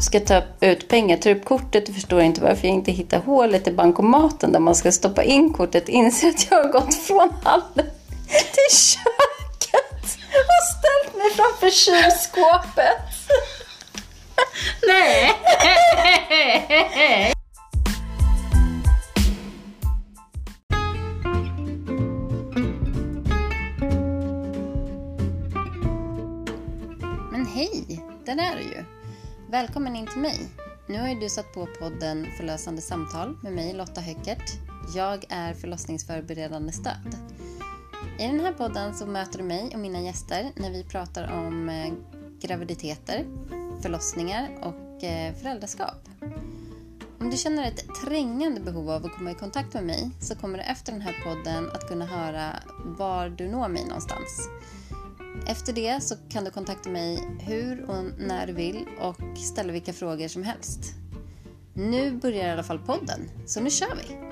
ska ta ut pengar, tar upp kortet och förstår inte varför jag inte hittar hålet i bankomaten där man ska stoppa in kortet. Inser att jag har gått från hallen till köket och ställt mig framför kylskåpet. Nej! Välkommen in till mig. Nu har ju du satt på podden Förlösande samtal med mig Lotta Höckert. Jag är förlossningsförberedande stöd. I den här podden så möter du mig och mina gäster när vi pratar om eh, graviditeter, förlossningar och eh, föräldraskap. Om du känner ett trängande behov av att komma i kontakt med mig så kommer du efter den här podden att kunna höra var du når mig någonstans. Efter det så kan du kontakta mig hur och när du vill och ställa vilka frågor som helst. Nu börjar i alla fall podden, så nu kör vi!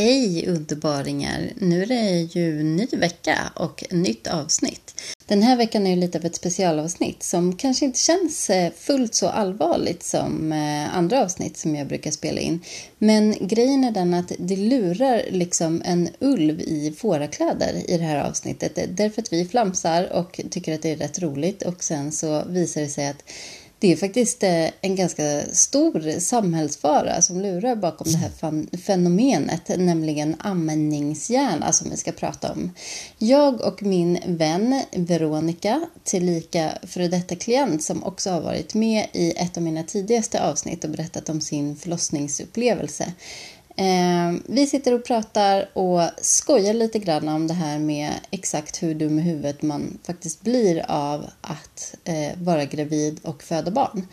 Hej underbaringar! Nu är det ju ny vecka och nytt avsnitt. Den här veckan är lite av ett specialavsnitt som kanske inte känns eh, fullt så allvarligt som eh, andra avsnitt som jag brukar spela in. Men grejen är den att det lurar liksom en ulv i fårakläder i det här avsnittet. Därför att vi flamsar och tycker att det är rätt roligt och sen så visar det sig att det är faktiskt eh, en ganska stor samhällsfara som lurar bakom det här fenomenet, nämligen amningshjärna alltså, som vi ska prata om. Jag och min vän Veronica, tillika före detta klient som också har varit med i ett av mina tidigaste avsnitt och berättat om sin förlossningsupplevelse, Eh, vi sitter och pratar och skojar lite grann om det här med exakt hur dum i huvudet man faktiskt blir av att eh, vara gravid och föda barn.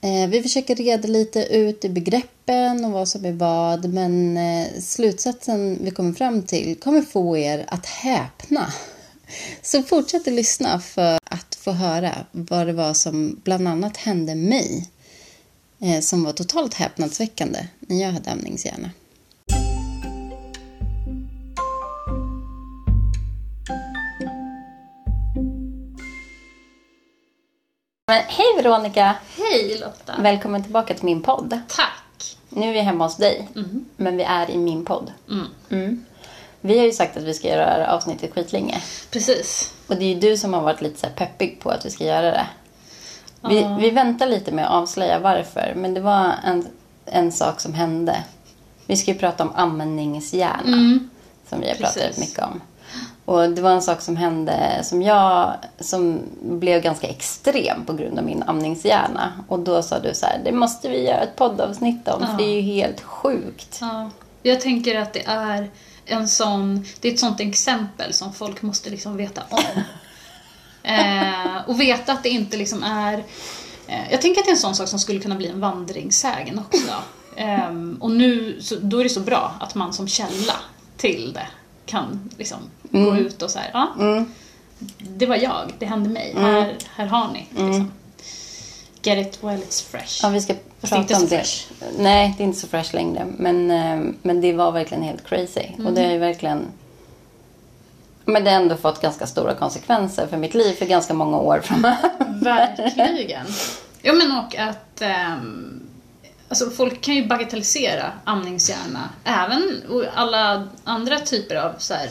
Eh, vi försöker reda lite ut i begreppen och vad som är vad men eh, slutsatsen vi kommer fram till kommer få er att häpna. Så fortsätt att lyssna för att få höra vad det var som bland annat hände mig som var totalt häpnadsväckande när jag hade amningshjärna. Men, hej Veronica! Hej Lotta! Välkommen tillbaka till min podd. Tack! Nu är vi hemma hos dig, Mm. men vi är i min podd. Mm. Mm. Vi har ju sagt att vi ska göra det här avsnittet skitlänge. Precis. Och det är ju du som har varit lite så här peppig på att vi ska göra det. Vi, vi väntar lite med att avslöja varför, men det var en, en sak som hände. Vi ska ju prata om amningshjärna, Mm. som vi har pratat Precis. mycket om. Och det var en sak som hände som jag, som blev ganska extrem på grund av min amningshjärna. Och då sa du så här, det måste vi göra ett poddavsnitt om, för Ja. det är ju helt sjukt. Ja. Jag tänker att det är en sån, det är ett sånt exempel som folk måste liksom veta om. eh, och veta att det inte liksom är... Eh, jag tänker att det är en sån sak som skulle kunna bli en vandringssägen också. Ehm, och nu, så, då är det så bra att man som källa till det kan liksom gå ut och så här, ja, Mm. det var jag, det hände mig, här, här har ni. Mm. Liksom. Get it while it's fresh. Ja, vi ska Fast det är inte prata om det. fresh. Nej, det är inte så fresh längre. Men, eh, men det var verkligen helt crazy. Och det har ju verkligen... Men det har ändå fått ganska stora konsekvenser för mitt liv för ganska många år framöver. Verkligen. Ja men och att ehm, alltså folk kan ju bagatellisera amningshjärna. Även och alla andra typer av så här,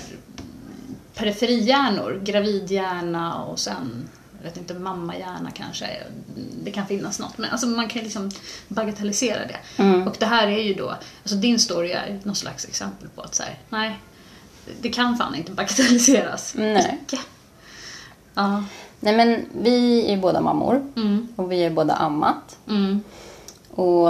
periferihjärnor. Gravidhjärna och sen jag vet inte, mammahjärna kanske. Det kan finnas något. Men alltså man kan liksom bagatellisera det. Och det här är ju då, alltså din story är någon slags exempel på att så här, nej, det kan fan inte bagatelliseras. Nej. Icke. Ja. Nej, men vi är båda mammor. Mm. Och vi är båda ammat. Mm. Och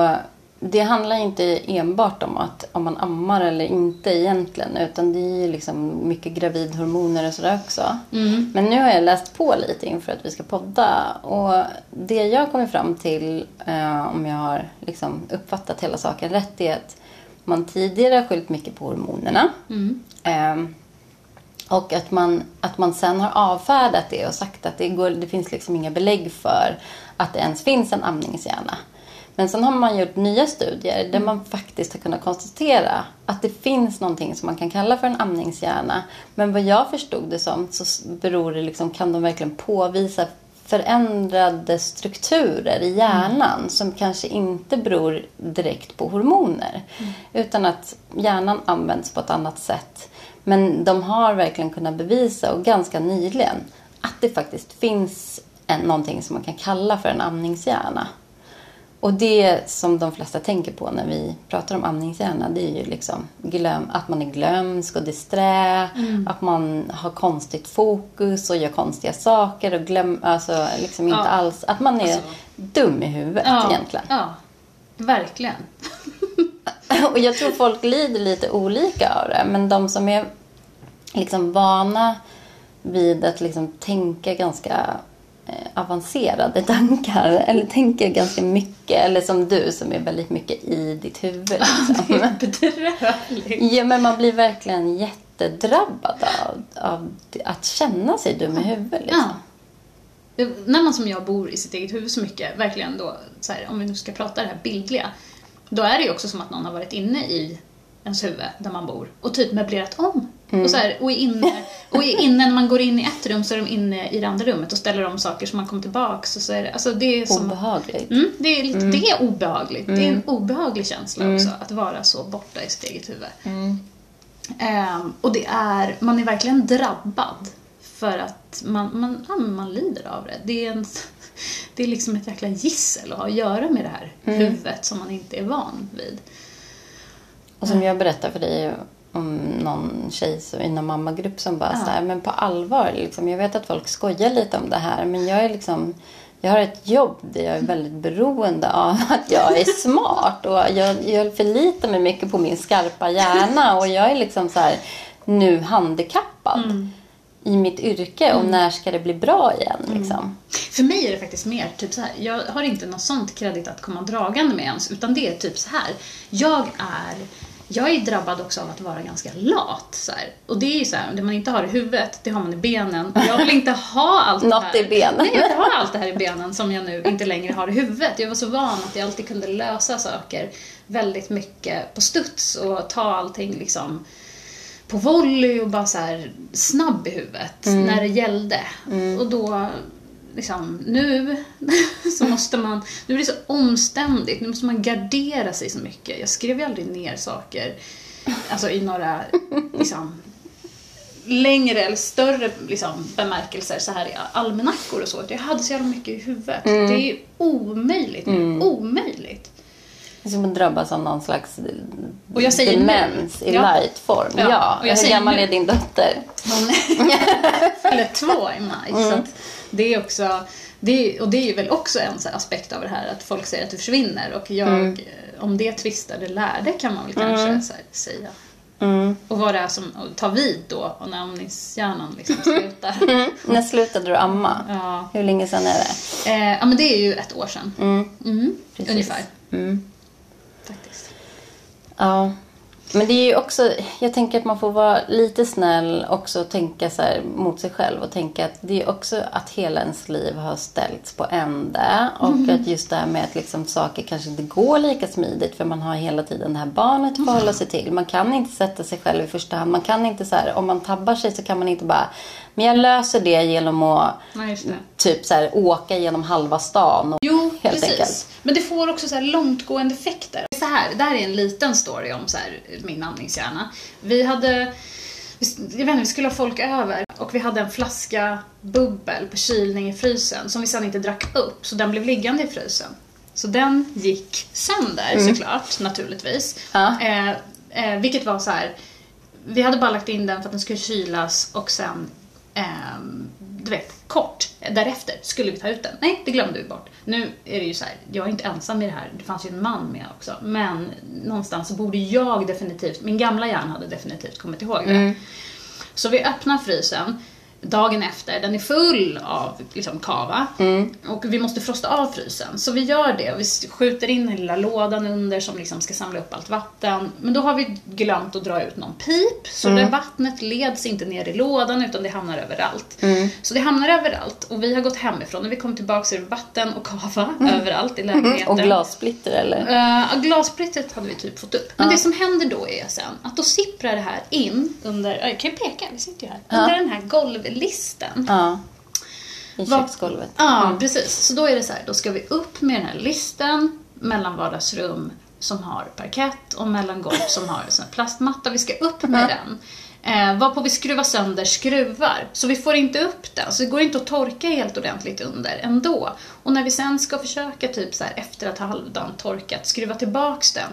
det handlar inte enbart om att om man ammar eller inte egentligen. Utan det är liksom mycket gravidhormoner och sådär också. Mm. Men nu har jag läst på lite inför att vi ska podda. Och det jag kommer fram till, eh, om jag har liksom uppfattat hela saken rätt, är att man tidigare har skyllt mycket på hormonerna. Mm. Eh, och att man, att man sen har avfärdat det och sagt att det, går, det finns liksom inga belägg för att det ens finns en amningshjärna. Men sen har man gjort nya studier där man faktiskt har kunnat konstatera att det finns någonting som man kan kalla för en amningshjärna. Men vad jag förstod det som så beror det liksom, kan de verkligen påvisa förändrade strukturer i hjärnan mm. som kanske inte beror direkt på hormoner. Mm. Utan att hjärnan används på ett annat sätt. Men de har verkligen kunnat bevisa, och ganska nyligen, att det faktiskt finns en, någonting som man kan kalla för en amningshjärna. Och det som de flesta tänker på när vi pratar om amningshjärna det är ju liksom glöm, att man är glömsk och disträ, mm. att man har konstigt fokus och gör konstiga saker och glöm, alltså liksom inte ja. alls, att man är alltså. dum i huvudet ja. egentligen. Ja, verkligen. och jag tror folk lider lite olika av det, men de som är liksom vana vid att liksom tänka ganska avancerade tankar eller tänker ganska mycket. Eller som du som är väldigt mycket i ditt huvud. Liksom. det är bedrövligt. Ja, men man blir verkligen jättedrabbad av, av att känna sig dum i huvudet. Liksom. Ja. När man som jag bor i sitt eget huvud så mycket, verkligen då, här, om vi nu ska prata det här bildliga, då är det ju också som att någon har varit inne i ens huvud där man bor och typ möblerat om. Mm. Och, så här, och, är inne, och är inne, när man går in i ett rum så är de inne i det andra rummet och ställer om saker så man kommer tillbaks. Och så är det, alltså det är som, obehagligt. Mm, det, är mm. det är obehagligt. Det är en mm. obehaglig känsla mm. också att vara så borta i sitt eget huvud. Um, och det är, man är verkligen drabbad för att man, man, ja, man lider av det. Det är, en, det är liksom ett jäkla gissel att ha att göra med det här huvudet som man inte är van vid. Och som jag berättade för dig om någon tjej i någon mammagrupp som bara ja. så men på allvar, liksom, jag vet att folk skojar lite om det här men jag är liksom jag har ett jobb där jag är väldigt beroende av att jag är smart och jag, jag förlitar mig mycket på min skarpa hjärna och jag är liksom så här, nu handikappad. Mm i mitt yrke och mm. när ska det bli bra igen? Mm. Liksom? Mm. För mig är det faktiskt mer typ så här. jag har inte något sånt kredit att komma dragande med ens, utan det är typ så här. Jag är jag är drabbad också av att vara ganska lat. Så här. Och det är ju så här, det man inte har i huvudet, det har man i benen. Och jag vill inte ha allt det här. i benen. Nej, jag vill ha allt det här i benen som jag nu inte längre har i huvudet. Jag var så van att jag alltid kunde lösa saker väldigt mycket på studs och ta allting liksom på volley och bara så snabb i huvudet mm. när det gällde. Mm. Och då liksom, nu så måste man, nu är det så omständigt, nu måste man gardera sig så mycket. Jag skrev ju aldrig ner saker, alltså i några, liksom, längre eller större liksom, bemärkelser så här i almanackor och så. Jag hade så jävla mycket i huvudet. Mm. Det är omöjligt nu. Mm. Omöjligt. Det är som att drabbas av någon slags och jag säger demens nu. i ja. light-form. Ja. ja. Och jag Hur gammal nu. är din dotter? Hon fyller två i maj. Mm. Så det är också, det är, och det är väl också en aspekt av det här att folk säger att du försvinner och jag, mm. om det tvistar det lärde kan man väl kanske mm. säga. Mm. Och vad det är som tar vid då och när amningshjärnan liksom slutar. Mm. När slutade du amma? Ja. Hur länge sedan är det? Eh, ja men det är ju ett år sedan. Mm. Mm. Ungefär. Faktiskt. Ja. Men det är ju också, jag tänker att man får vara lite snäll också och tänka så mot sig själv och tänka att det är också att hela ens liv har ställts på ände och mm. att just det här med att liksom saker kanske inte går lika smidigt för man har hela tiden det här barnet att förhålla sig till. Man kan inte sätta sig själv i första hand. Man kan inte så här, om man tabbar sig så kan man inte bara men jag löser det genom att Nej, typ så här, åka genom halva stan. Och, jo, helt precis. Enkelt. Men det får också så här långtgående effekter. Så här, det här är en liten story om så här, min andningshjärna. Vi hade jag vet inte, vi skulle ha folk över och vi hade en flaska bubbel på kylning i frysen som vi sen inte drack upp så den blev liggande i frysen. Så den gick sönder mm. såklart, naturligtvis. Ja. Eh, eh, vilket var så här, vi hade bara lagt in den för att den skulle kylas och sen eh, du vet, kort därefter skulle vi ta ut den. Nej, det glömde vi bort. Nu är det ju så här, jag är inte ensam i det här. Det fanns ju en man med också. Men någonstans så borde jag definitivt, min gamla hjärna hade definitivt kommit ihåg det. Mm. Så vi öppnar frysen. Dagen efter. Den är full av liksom, kava. Och vi måste frosta av frysen. Så vi gör det. Och vi skjuter in den lilla lådan under som liksom ska samla upp allt vatten. Men då har vi glömt att dra ut någon pip. Så det vattnet leds inte ner i lådan utan det hamnar överallt. Så det hamnar överallt. Och vi har gått hemifrån. När vi kommer tillbaka så är det vatten och kava överallt i lägenheten. Och glassplitter eller? Uh, glassplittret hade vi typ fått upp. Men det som händer då är sen att då sipprar det här in under, jag kan ju peka, vi sitter ju här, under den här golvlisten. Ja. I köksgolvet. Ja, precis. Så då är det så här, då ska vi upp med den här listen mellan vardagsrum som har parkett och mellan golv som har en plastmatta. Vi ska upp med den. Eh, varpå vi skruvar sönder skruvar. Så vi får inte upp den, så det går inte att torka helt ordentligt under ändå. Och när vi sen ska försöka, typ så här, efter att halvdagen torkat, skruva tillbaks den,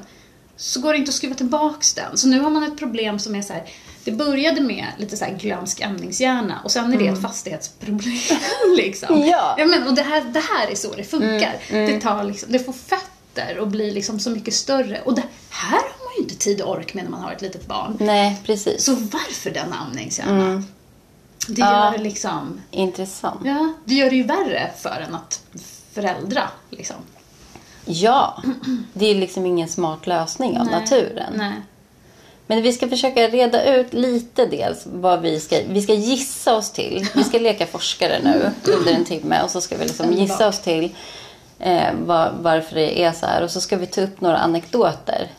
så går det inte att skruva tillbaks den. Så nu har man ett problem som är så här. Det började med lite så här glömsk amningshjärna och sen är det ett fastighetsproblem. Liksom. Ja. men, och det, här, det här är så det funkar. Det, tar liksom, det får fötter och blir liksom så mycket större. Och det här har man ju inte tid och ork med när man har ett litet barn. Nej, precis. Så varför den amningshjärna? Det Ja. gör det liksom... Intressant. Ja, det gör det ju värre för en att föräldra. Liksom. Ja, det är liksom ingen smart lösning av Nej. naturen. Nej. Men vi ska försöka reda ut lite dels vad vi ska... Vi ska gissa oss till. Vi ska leka forskare nu under en timme och så ska vi liksom gissa oss till eh, var, varför det är så här. Och så ska vi ta upp några anekdoter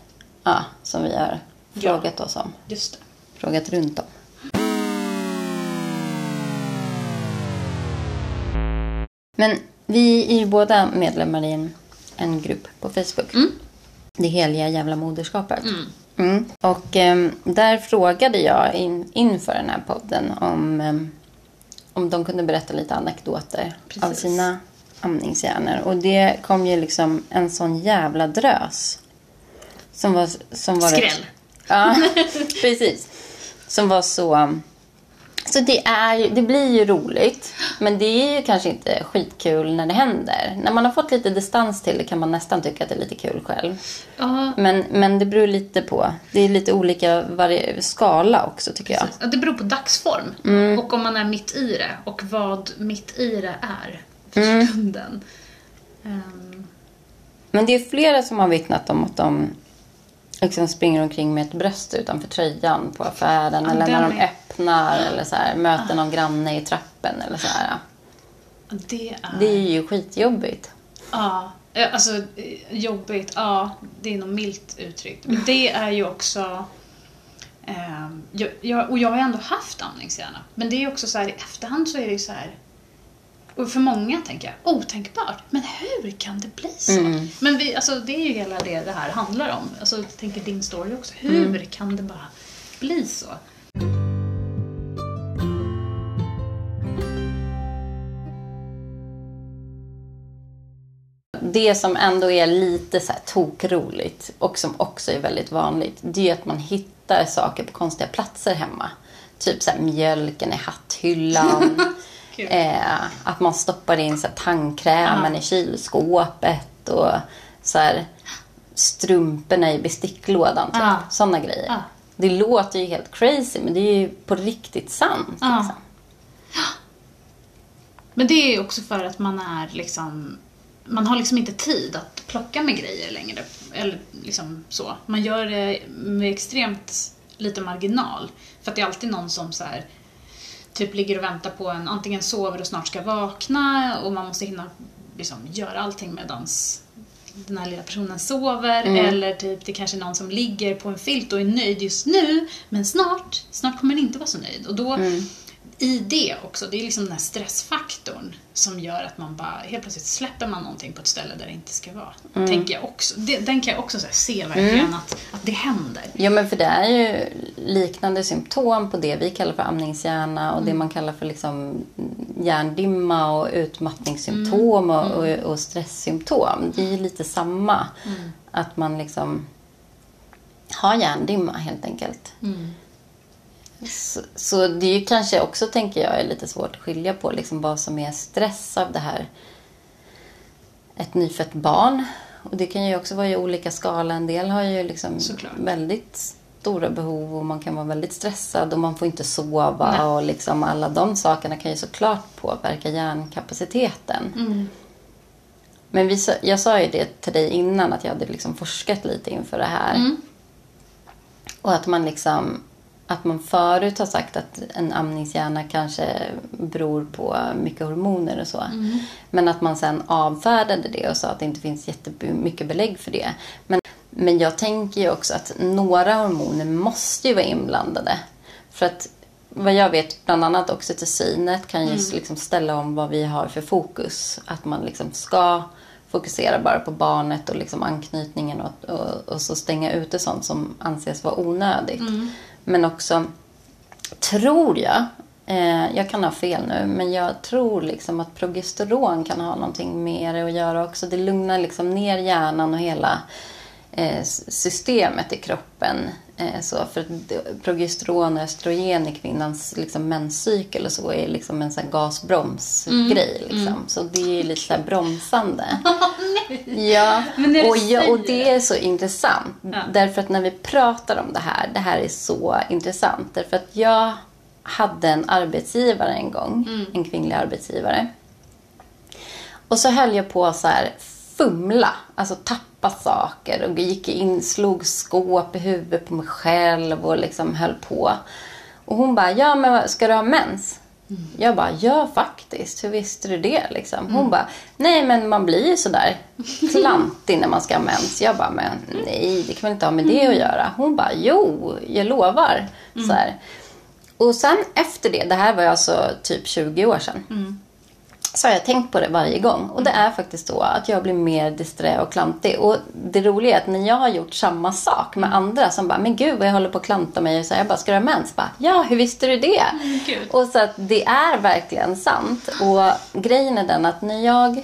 ja, som vi har Ja. frågat oss om. Just det. Frågat runt om. Men vi är ju båda medlemmar i en, en grupp på Facebook. Det heliga jävla moderskapet. Mm. Och ehm, där frågade jag in, inför den här podden om, ehm, om de kunde berätta lite anekdoter av Precis. sina amningshjärnor. Och det kom ju liksom en sån jävla drös. Som var, som var Skräll. Ja, precis. Som var så... Så det, är ju, det blir ju roligt, men det är ju kanske inte skitkul när det händer. När man har fått lite distans till det kan man nästan tycka att det är lite kul själv. Ja, Men, men det beror lite på. Det är lite olika skala också tycker jag. Ja, Det beror på dagsform Mm. och om man är mitt i det och vad mitt i det är för Mm. stunden. Ehm, Men det är flera som har vittnat om att de liksom springer omkring med ett bröst utanför tröjan på affären. Ja, eller när de är- öppnar eller så här, möter någon granne i trappen. Eller så här. det är... Det är ju skitjobbigt. Ja, eh, alltså eh, jobbigt, ja, det är nog milt uttryckt. Men det är ju också... ehm, jag, och jag har ändå haft amningshjärna. Men det är också så här i efterhand så är det ju så här... Och för många tänker jag, otänkbart. Men hur kan det bli så? Mm. Men vi, alltså, det är ju hela det det här handlar om. Alltså, jag tänker din story också. Hur Mm. kan det bara bli så? Det som ändå är lite så här tokroligt och som också är väldigt vanligt, det är att man hittar saker på konstiga platser hemma. Typ så här mjölken i hatthyllan. Eh, att man stoppar in så här tandkrämen Ja. i kylskåpet och så här strumporna i besticklådan. Typ. Ja. Sådana grejer. Ja. Det låter ju helt crazy men det är ju på riktigt sant. Liksom. Men det är ju också för att man är liksom man har liksom inte tid att plocka med grejer längre. Eller liksom så. Man gör det med extremt lite marginal. För att det är alltid någon som så här typ ligger och väntar på en, antingen sover och snart ska vakna och man måste hinna liksom göra allting medans den här lilla personen sover. Eller typ det kanske är någon som ligger på en filt och är nöjd just nu, men snart, snart kommer den inte vara så nöjd. Och då, i det också, det är liksom den här stressfaktorn som gör att man bara, helt plötsligt släpper man någonting på ett ställe där det inte ska vara. Tänker jag också. Det, den kan jag också se verkligen att, att det händer. Ja, men för det är ju liknande symptom på det vi kallar för amningshjärna och det man kallar för liksom hjärndimma och utmattningssymptom och, och, och stresssymptom. Det är ju lite samma. Att man liksom har hjärndimma helt enkelt. Så, så det är ju kanske också, tänker jag, är lite svårt att skilja på liksom vad som är stress av det här. Ett nyfött barn. Och det kan ju också vara i olika skala. En del har ju liksom Såklart. väldigt stora behov och man kan vara väldigt stressad och man får inte sova Nej. och liksom alla de sakerna kan ju såklart påverka hjärnkapaciteten. Mm. Men vi, jag sa ju det till dig innan att jag hade liksom forskat lite inför det här. Mm. Och att man liksom att man förut har sagt att en amningshjärna kanske beror på mycket hormoner och så. Mm. Men att man sen avfärdade det och sa att det inte finns jättemycket belägg för det. Men, men jag tänker ju också att några hormoner måste ju vara inblandade. För att vad jag vet, bland annat oxytocinet kan ju liksom ställa om vad vi har för fokus. Att man liksom ska fokusera bara på barnet och liksom anknytningen och, och, och så stänga ute sånt som anses vara onödigt. Men också, tror jag, eh, jag kan ha fel nu, men jag tror liksom att progesteron kan ha någonting med det att göra också. Det lugnar liksom ner hjärnan och hela eh, systemet i kroppen. Eh, så för att progesteron och östrogen i kvinnans liksom, menscykel och så är liksom en sån gasbromsgrej. Liksom. Så det är lite så bromsande. Ja, och, jag, och det är så intressant. Ja. Därför att när vi pratar om det här, det här är så intressant. Därför att jag hade en arbetsgivare en gång, Mm. en kvinnlig arbetsgivare. Och så höll jag på så här fumla, alltså tappa saker och gick in, slog skåp i huvudet på mig själv och liksom höll på. Och hon bara, ja men ska du ha mens? Jag bara, ja faktiskt, hur visste du det liksom? Hon bara, nej men man blir ju sådär klantig när man ska ha mens. Jag bara, men nej det kan väl inte ha med det att göra? Hon bara, jo, jag lovar. Så här. Och sen efter det, det här var alltså typ 20 år sedan. Så har jag tänkt på det varje gång. Och det är faktiskt så att jag blir mer disträ och klantig. Och det roliga är att när jag har gjort samma sak med andra som bara, men gud vad jag håller på att klanta mig. Och så här, jag bara, ska du ha mens? Bara, ja, hur visste du det? gud. Och så att det är verkligen sant. Och grejen är den att när jag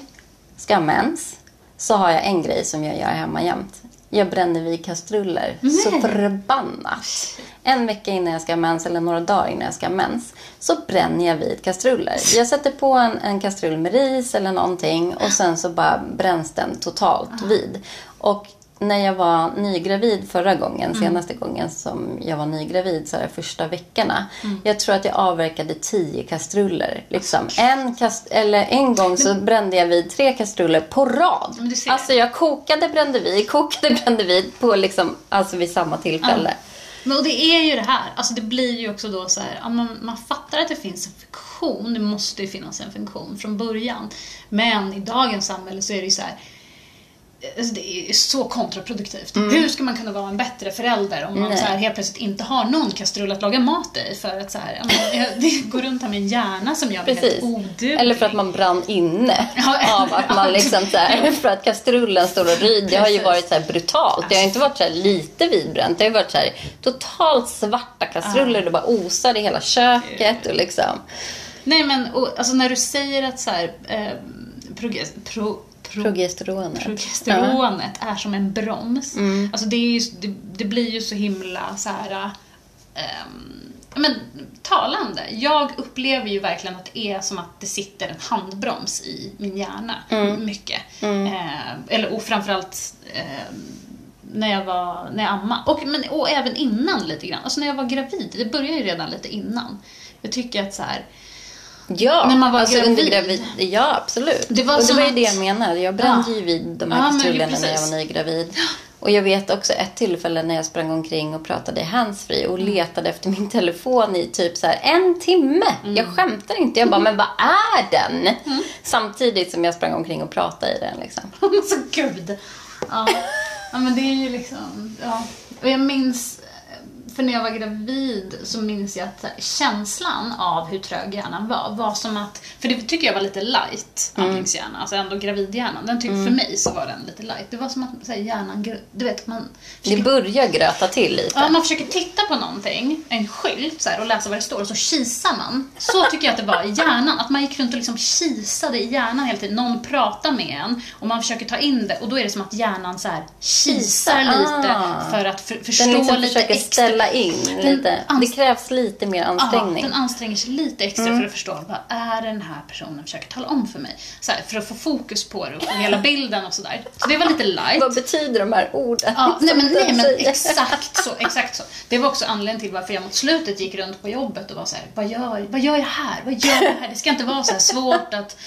ska ha mens så har jag en grej som jag gör hemma jämt. Jag bränner vid kastruller så förbannat. En vecka innan jag ska ha mens eller några dagar innan jag ska ha mens så bränner jag vid kastruller. Jag sätter på en, en kastrull med ris eller någonting och sen så bara bränns den totalt vid. Och när jag var nygravid förra gången, senaste gången som jag var nygravid, så här första veckorna. Jag tror att jag avverkade tio kastruller. Liksom. En, kast, eller en gång så brände jag vid tre kastruller på rad. Alltså jag kokade, brände vid, kokade, brände vid på liksom, alltså vid samma tillfälle. Men och det är ju det här, alltså det blir ju också då så här, ja, man, man fattar att det finns en funktion, det måste ju finnas en funktion från början. Men i dagens samhälle så är det ju så här, alltså det är så kontraproduktivt. Hur ska man kunna vara en bättre förälder om man Mm. Nej. så här helt plötsligt inte har någon kastrull att laga mat i för att så här, det går runt här med en hjärna som gör mig helt oduglig. Eller för att man brann inne Ja, av att man liksom så här, för att kastrullen står och ryker. Det har ju varit så här brutalt. Det har inte varit så här lite vidbränt. Det har varit så här totalt svarta kastruller. Det bara osar i hela köket och liksom. Nej men och, alltså när du säger att så här, eh, pro, pro, Progesteronet. progesteronet är som en broms. Alltså det, ju, det, det blir ju så himla så här, ja, men, talande. Jag upplever ju verkligen att det är som att det sitter en handbroms i min hjärna. Mycket. Eh, eller, och framförallt eh, när jag var, när jag ammade. Och, men, och även innan lite grann. Alltså när jag var gravid. Det började ju redan lite innan. Jag tycker att så här, Ja, När man var alltså under gravid. gravid. Ja, absolut. Det var och det var ju att- det jag menade. Jag brände ju vid de här kastrullerna när jag var nygravid. Och jag vet också ett tillfälle när jag sprang omkring och pratade i handsfree och letade efter min telefon i typ så här en timme. Jag skämtar inte. Jag bara, men vad är den? Samtidigt som jag sprang omkring och pratade i den liksom. Alltså gud. Ja. ja, men det är ju liksom... Ja. Och jag minns, för när jag var gravid så minns jag att känslan av hur trög hjärnan var, var som att... För det tycker jag var lite light, amningshjärnan. Alltså ändå gravidhjärnan. Den tyckte, För mig så var den lite light. Det var som att här, hjärnan... Du vet, man... Det börjar gröta till lite. Ja, man försöker titta på någonting, en skylt så här, och läsa vad det står och så kisar man. Så tycker jag att det var i hjärnan. Att man gick runt och liksom kisade i hjärnan hela tiden. Någon pratar med en och man försöker ta in det och då är det som att hjärnan så här kisar Kisar, lite ah. för att för, förstå liksom lite försöker extra. In lite. Det krävs lite mer ansträngning. Ja, den anstränger sig lite extra för att förstå vad är den här personen försöker tala om för mig. Så här, för att få fokus på det och få hela bilden och sådär. Så det var lite light. Vad betyder de här orden? Ja, nej men, nej men exakt så, exakt så. Det var också anledningen till varför jag mot slutet gick runt på jobbet och var så här, vad gör, vad gör jag här? Vad gör jag här? Det ska inte vara så svårt att,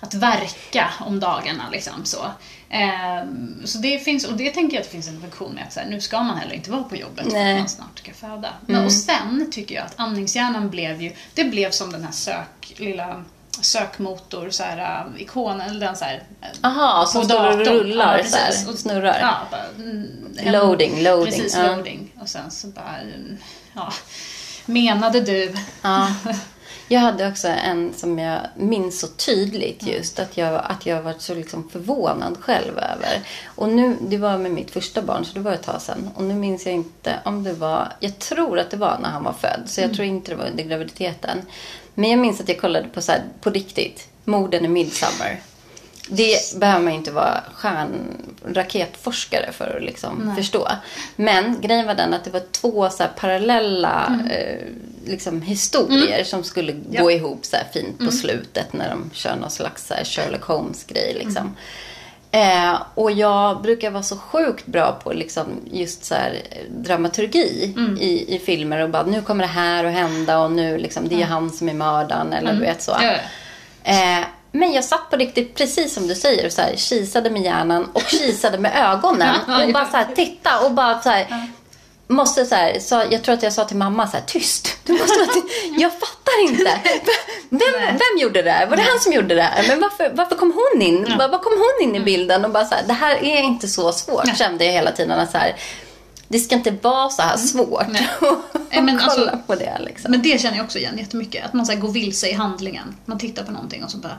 att verka om dagarna liksom så. Ehm, så det finns, och det tänker jag att det finns en funktion med att så här, nu ska man heller inte vara på jobbet för Nej. Mm. att man snart ska föda. Men, och sen tycker jag att andningshjärnan blev ju, det blev som den här sök, lilla sökmotor, så här, äh, ikonen, eller den så här, äh, Aha, som står och rullar Ja, precis. Och- snurrar. Ja, bara, mm, hem- Loading, loading, Precis, ja. loading. Och sen så bara, mm, ja. Menade du? Ja. Jag hade också en som jag minns så tydligt just att jag, att jag varit så liksom förvånad själv över. Och nu, det var med mitt första barn så det var ett tag sedan. Och nu minns jag inte om det var, jag tror att det var när han var född. Så jag tror inte det var under graviditeten. Men jag minns att jag kollade på så här, på riktigt, morden i Midsummer. Det behöver man ju inte vara stjärnraketforskare för att liksom förstå. Men grejen var den att det var två så parallella eh, liksom historier som skulle gå ihop så här fint på slutet när de kör någon slags så Sherlock Holmes-grej. Liksom. Eh, och jag brukar vara så sjukt bra på liksom just så här, dramaturgi i, i filmer och bara nu kommer det här att hända och nu liksom det är han som är mördaren eller du vet så. Ja. Eh, men jag satt på riktigt, precis som du säger, och så här, kisade med hjärnan och kisade med ögonen. Och bara så här, titta och bara så här, Måste så här, så jag tror att jag sa till mamma så här, tyst. Du måste jag fattar inte. Vem, vem gjorde det här? Var det han som gjorde det här? Men varför, varför kom hon in? Var, var kom hon in i bilden? Och bara så här, det här är inte så svårt, kände jag hela tiden. Så här, det ska inte vara så här svårt Nej. att Nej, men kolla alltså- på det. Liksom. Men det känner jag också igen jättemycket. Att man så här går vilse i handlingen. Man tittar på någonting och så bara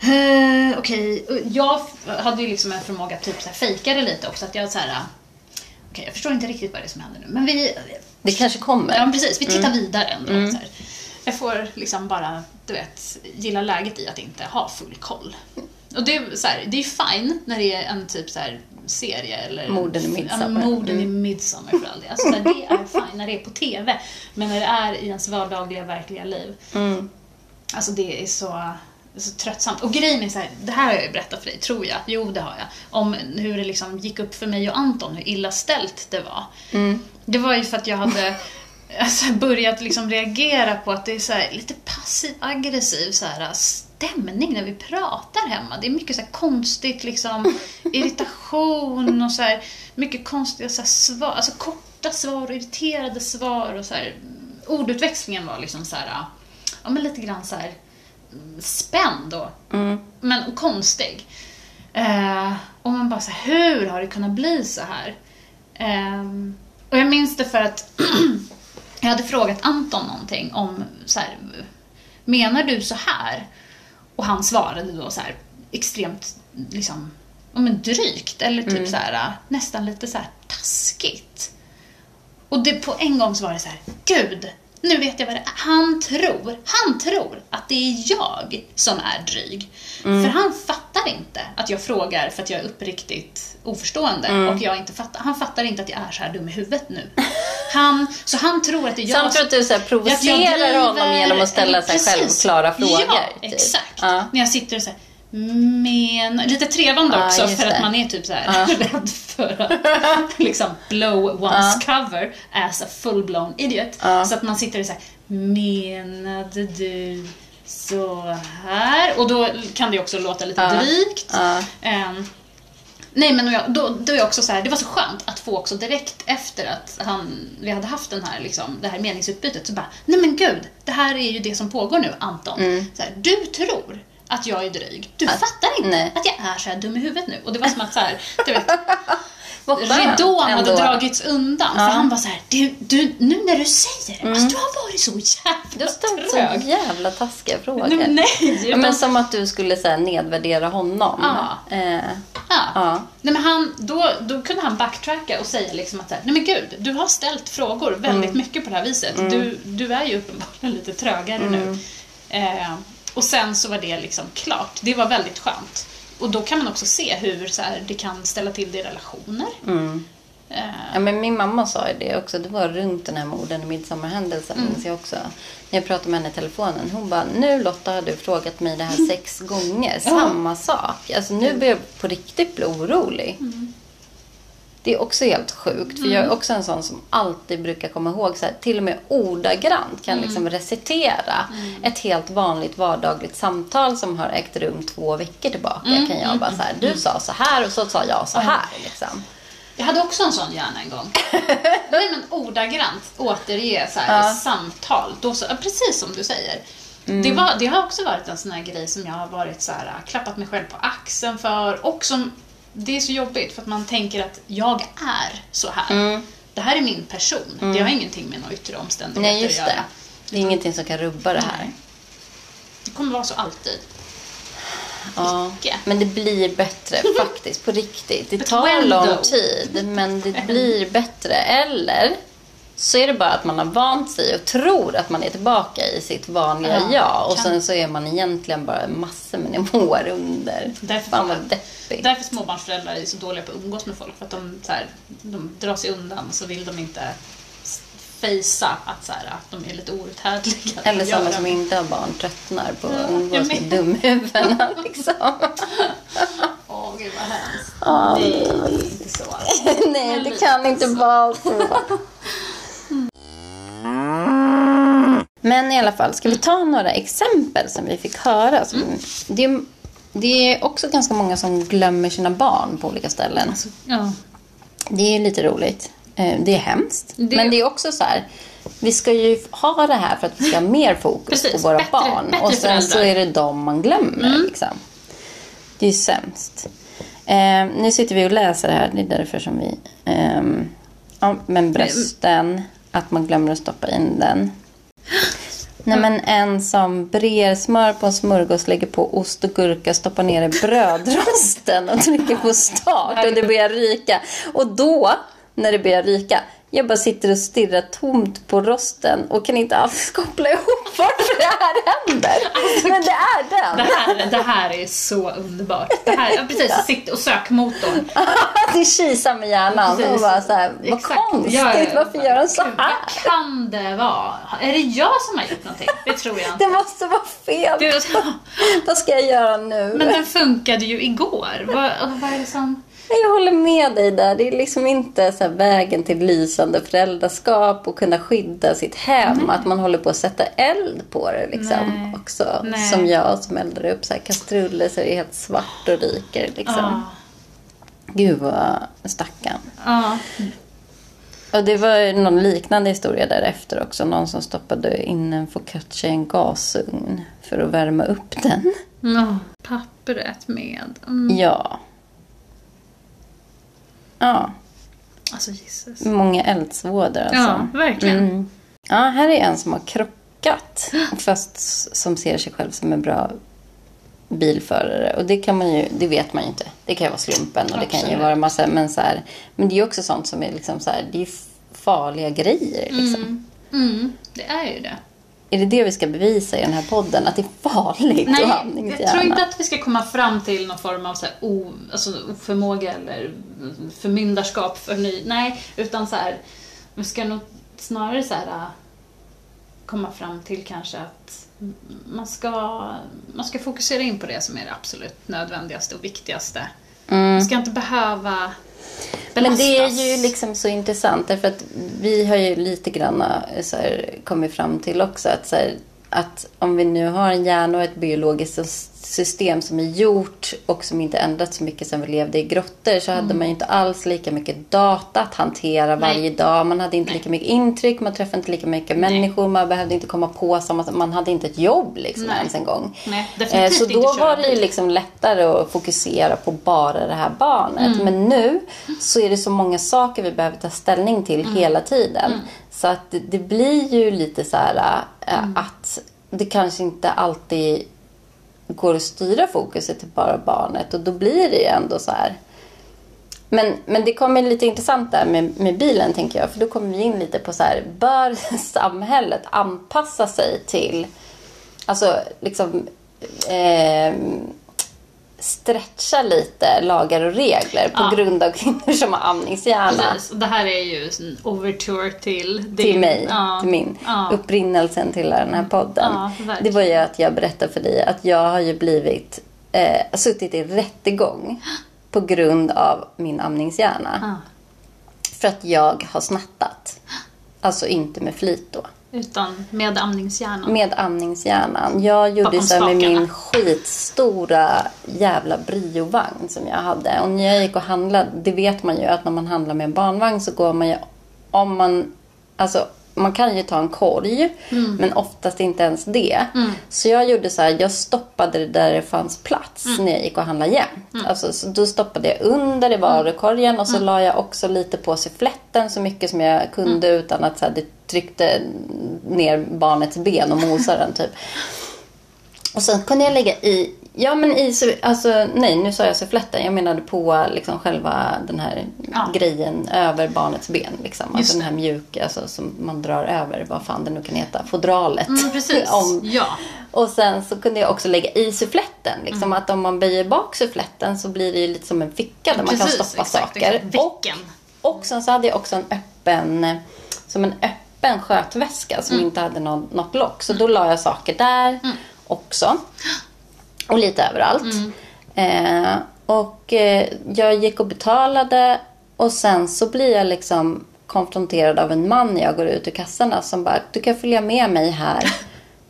eh, Okej, Och jag hade ju liksom en förmåga att typ så här fejka det lite också. Att jag så här Okej, jag förstår inte riktigt vad det är som händer nu. Men vi... Det kanske kommer. Ja, precis. Vi tittar vidare ändå. Så här. Jag får liksom bara, du vet, gilla läget i att inte ha full koll. Och det är, så här, det är fine när det är en typ så här serie eller... Morden i Midsommar. Ja, morden i Midsommar för all del. Alltså, där det är fine när det är på TV. Men när det är i ens vardagliga, verkliga liv. Mm. Alltså det är så, så tröttsamt. Och grejen är så här, det här har jag ju berättat för dig, tror jag. Jo, det har jag. Om hur det liksom gick upp för mig och Anton, hur illa ställt det var. Mm. Det var ju för att jag hade alltså, börjat liksom reagera på att det är så här, lite passiv-aggressiv så här, stämning när vi pratar hemma. Det är mycket så här konstigt liksom, irritation och så här, mycket konstiga så svar, alltså korta svar och irriterade svar och så här, ordutväxlingen var liksom så här, ja men lite grann så här mm, spänd och, men och konstig. Eh, och man bara så här, hur har det kunnat bli så här? Ehm, och jag minns det för att jag hade frågat Anton någonting om så här, menar du så här? Och han svarade då så här extremt liksom, ja, men drygt eller typ så här, nästan lite så här taskigt. Och det, på en gång så var det så här, gud, nu vet jag vad det är. Han tror, han tror att det är jag som är dryg. För han fattar inte att jag frågar för att jag är uppriktigt oförstående och jag inte fattar. Han fattar inte att jag är så här dum i huvudet nu. Han, så han tror att det är jag Samt tror att du så här, att provocerar driver- honom genom att ställa sig självklara frågor. Ja, typ. exakt. Ja. När jag sitter och så här, men lite trevande Ja, också för att det. man är typ så här rädd för att liksom blow one's cover as a full-blown idiot. Så att man sitter och så här, menade du så här? Och då kan det också låta lite Ja. drygt. Ja. Ehm, Nej men jag, då, då är jag också så här, det var så skönt att få också direkt efter att han, vi hade haft den här, liksom, det här meningsutbytet så bara, nej men gud, det här är ju det som pågår nu Anton. Mm. Så här, du tror att jag är dryg. Du fattar inte nej. att jag är så dum i huvudet nu. Och det var som att så här, du vet, ridån hade dragits undan. För han var så här, du, du, nu när du säger det, alltså, du har varit så Du jävla har ställt så trög. jävla taskiga frågor. Nej, men nej, Ja, men som att du skulle så här, nedvärdera honom. Ja. Eh, Ja. ja. Nej, men han, då, då kunde han backtracka och säga liksom att så här, nej men gud, du har ställt frågor väldigt mycket på det här viset. Du, du är ju uppenbarligen lite trögare nu. Eh, och sen så var det liksom klart. Det var väldigt skönt. Och då kan man också se hur så här, det kan ställa till det i relationer. Eh, Ja, men min mamma sa ju det också. Det var runt den här morden i midsommarhändelsen, Mm. jag också. När jag pratade med henne i telefonen. Hon bara, nu Lotta har du frågat mig det här sex gånger. Samma sak. Alltså nu börjar jag på riktigt bli orolig. Mm. Det är också helt sjukt. För jag är också en sån som alltid brukar komma ihåg, så här, till och med ordagrant kan Mm. liksom recitera ett helt vanligt vardagligt samtal som har ägt rum två veckor tillbaka. Mm, Kan jag bara så här, du sa så här och så sa jag så här. Liksom. Jag hade också en sån hjärna en gång. Nej men ordagrant återge så här, Ja. samtal. Då så, precis som du säger. Det, var, det har också varit en sån här grej som jag har varit så här, klappat mig själv på axeln för. Och som, det är så jobbigt för att man tänker att jag är så här. Mm. Det här är min person. Det har ingenting med några yttre omständigheter Nej, just att göra. det. Det är ingenting som kan rubba det här. Nej. Det kommer vara så alltid. Ja, Icke. men det blir bättre faktiskt, på riktigt. Det But tar lång though? tid, men det blir bättre. Eller så är det bara att man har vant sig och tror att man är tillbaka i sitt vanliga Ja, jag. Och kan- sen så är man egentligen bara massor med nivåer under. Därför, Fan vad deppigt. därför småbarnsföräldrar är så dåliga på att umgås med folk. För att de, så här, de drar sig undan och så vill de inte fejsa att, så här, att de är lite outhärdliga. Eller sådana göra. som inte har barn tröttnar på att umgås med dumhuvudena. Liksom. Åh, gud vad hemskt. Ja. Nej, det är inte så. Nej, det kan inte vara så. Men i alla fall, ska vi ta några exempel som vi fick höra? Som, det, är, det är också ganska många som glömmer sina barn på olika ställen. Ja. Det är lite roligt. Eh, Det är hemskt. Det- Men det är också så här, vi ska ju ha det här för att vi ska ha mer fokus Precis, på våra bättre- barn. bättre och sen föräldrar. så är det dem man glömmer. Liksom. Det är ju sämst. Eh, nu sitter vi och läser här, det är därför som vi... ehm, ja, men brösten, att man glömmer att stoppa in den. Nej men en som brer smör på en smörgås, lägger på ost och gurka, stoppar ner i brödrosten och trycker på start och det börjar ryka. Och då, när det börjar ryka, jag bara sitter och stirrar tomt på rosten och kan inte alls koppla ihop varför det här händer. Men det är den. Det, här, det här är så underbart. Det här, ja, precis, sitt och sökmotorn. det kisar med hjärnan Precis. och bara så här, vad Exakt. konstigt, Ja, ja, ja. varför gör den så här? Vad kan det vara? Är det jag som har gjort någonting? Det tror jag inte. Det måste vara fel. Du, Vad ska jag göra nu? men den funkade ju igår. Vad, vad är det som... Jag håller med dig där. Det är liksom inte så vägen till lysande föräldraskap och kunna skydda sitt hem. Att man håller på att sätta eld på det liksom. Nej. Också. Nej. Som jag som eldar upp så här kastruller så det är helt svart och ryker liksom. Ja. Gud vad stackarn. Ja. Och det var ju någon liknande historia därefter också. Någon som stoppade in en focaccia i en gasugn för att värma upp den. Ja, pappret med. Mm. Ja. Ja, Alltså Jesus. många eldsvådor alltså. Ja, verkligen. Mm. Ja, här är en som har krockat. Fast som ser sig själv som en bra bilförare. Och det kan man ju, det vet man ju inte. Det kan ju vara slumpen och det kan ju Absolut. vara massa, men så här, men det är ju också sånt som är liksom så här, det är farliga grejer liksom. Mm, det är ju det. Är det det vi ska bevisa i den här podden? Att det är farligt Nej, att ha jag tror inte att vi ska komma fram till någon form av så här o, alltså oförmåga eller förmyndarskap för ny. Nej, utan så här, vi ska nog snarare så här komma fram till kanske att man ska, man ska fokusera in på det som är det absolut nödvändigaste och viktigaste. Man ska inte behöva Men det är ju liksom så intressant därför att vi har ju lite grann eh, så här, kommit fram till också att, så här, att om vi nu har en hjärna och ett biologiskt system som är gjort och som inte ändrats så mycket sedan vi levde i grottor så hade man ju inte alls lika mycket data att hantera varje dag. Man hade inte lika mycket intryck, man träffade inte lika mycket människor, man behövde inte komma på samma Man hade inte ett jobb liksom Nej. ens en gång. Nej, Eh, Så då var det ju liksom lättare att fokusera på bara det här barnet. Mm. Men nu så är det så många saker vi behöver ta ställning till Mm. hela tiden. Så att det, det blir ju lite så här äh, Mm. att det kanske inte alltid går att styra fokuset till bara barnet. Och då blir det ju ändå så här. Men, men det kommer lite intressant där med, med bilen tänker jag. För då kommer vi in lite på så här. Bör samhället anpassa sig till Alltså liksom eh, stretcha lite lagar och regler på Ja. grund av kvinnor som har amningshjärna. Precis. Och det här är ju en overture till din... Till mig, Ja. till min Ja. upprinnelsen till den här podden. Det var ju att jag berättade för dig att jag har ju blivit, eh, suttit i rättegång på grund av min amningshjärna. För att jag har snattat. Alltså inte med flit då. Utan med amningshjärnan. Med amningshjärnan. Jag gjorde Bakom så här med spakarna. min skitstora jävla briovagn som jag hade. Och när jag gick och handlade, det vet man ju att när man handlar med en barnvagn så går man ju, om man, alltså man kan ju ta en korg, Mm. men oftast inte ens det. Så jag gjorde så här, jag stoppade det där det fanns plats Mm. när jag gick och handlade jämt. Alltså, så då stoppade jag under i varukorgen och så Mm. la jag också lite på suffletten så mycket som jag kunde Mm. utan att så här, det tryckte ner barnets ben och mosade den typ. Och sen kunde jag lägga i, ja men i, alltså nej nu sa jag suffletten, jag menade på liksom själva den här Ja. grejen över barnets ben. Liksom. Just Alltså den här mjuka alltså, som man drar över, vad fan det nu kan heta, fodralet. Mm, precis. Om, Ja. och sen så kunde jag också lägga i suffletten. Liksom, Mm. Att om man böjer bak suffletten så blir det ju lite som en ficka där man kan Precis, stoppa exakt, saker. exakt. Och, och sen så hade jag också en öppen, som en öppen skötväska som Mm. inte hade något, något lock. Så då la jag saker där också. Och lite överallt. Mm. Eh, och eh, jag gick och betalade och sen så blir jag liksom konfronterad av en man när jag går ut ur kassorna som bara, du kan följa med mig här.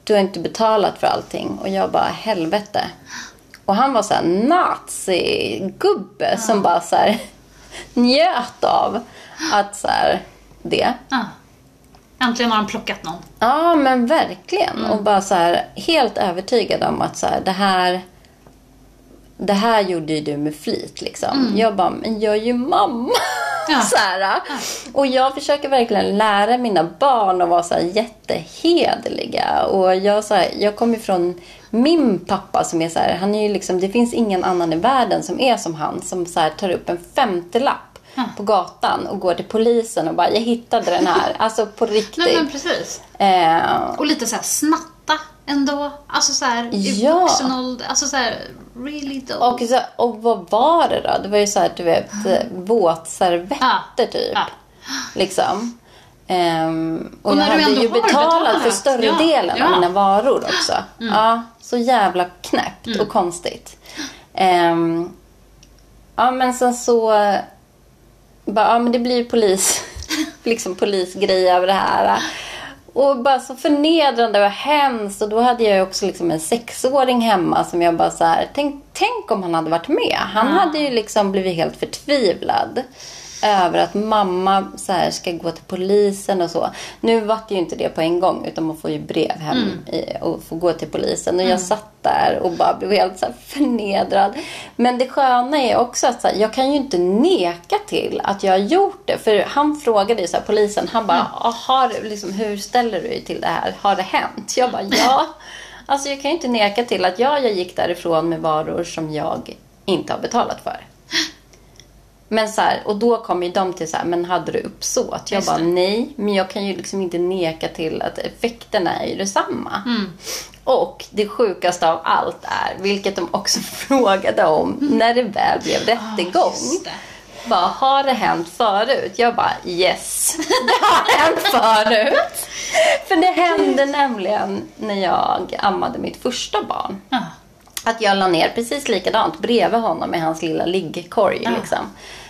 Du har inte betalat för allting. Och jag bara, helvete. Och han var så här nazi-gubbe som bara så här njöt av att så här, det. Ja. Äntligen har de plockat någon. Ja, men verkligen. Mm. Och bara så här, helt övertygad om att så här, det här det här gjorde ju du med flit. Liksom. Jag bara, men jag är ju mamma. Mm. Ja. så här, och jag försöker verkligen lära mina barn att vara så här jättehederliga. Och jag, så här, jag kommer från min pappa som är så här, han är ju liksom, det finns ingen annan i världen som är som han. Som så här, tar upp en femtelapp på gatan och går till polisen och bara, jag hittade den här. Alltså på riktigt. Nej men precis. Eh, Och lite så här snatta ändå. Alltså så här i Ja. vuxen ålder. Alltså så här really dull. och, så, och vad var det då? Det var ju så här, du vet, eh, våtservetter Ja. typ. Ja. Liksom. Ehm, och, Och jag hade ju betalat, för större Ja, delen av ja. Mm. mina varor också. Ja, så jävla knäppt och konstigt. Ehm, ja, men sen så... Bara, ja, men det blir polis, liksom polisgrej över det här. Och bara så förnedrande och hemskt. Och då hade jag också liksom en sexåring hemma som jag bara så här, tänk, tänk om han hade varit med. Han hade ju liksom blivit helt förtvivlad över att mamma så här ska gå till polisen och så. Nu var det ju inte det på en gång utan man får ju brev hem i, och får gå till polisen. Och jag satt där och bara blev helt så här förnedrad. Men det sköna är också att så här, jag kan ju inte neka till att jag har gjort det. För han frågade ju så här, polisen, han bara, "Ah, har, liksom, hur ställer du dig till det här? Har det hänt? Jag bara, ja. Alltså jag kan ju inte neka till att ja, jag gick därifrån med varor som jag inte har betalat för. Men så här, och då kommer ju de till så här, men hade du uppsåt? Jag Just bara, det. nej. Men jag kan ju liksom inte neka till att effekterna är ju detsamma. Mm. Och det sjukaste av allt är, vilket de också frågade om när det väl blev rättegång. Ah, just det. Bara, har det hänt förut? Jag bara, yes. Det har hänt förut. För det hände nämligen när jag ammade mitt första barn. Ja. Att jag la ner precis likadant bredvid honom i hans lilla liggkorg. Ja. Liksom.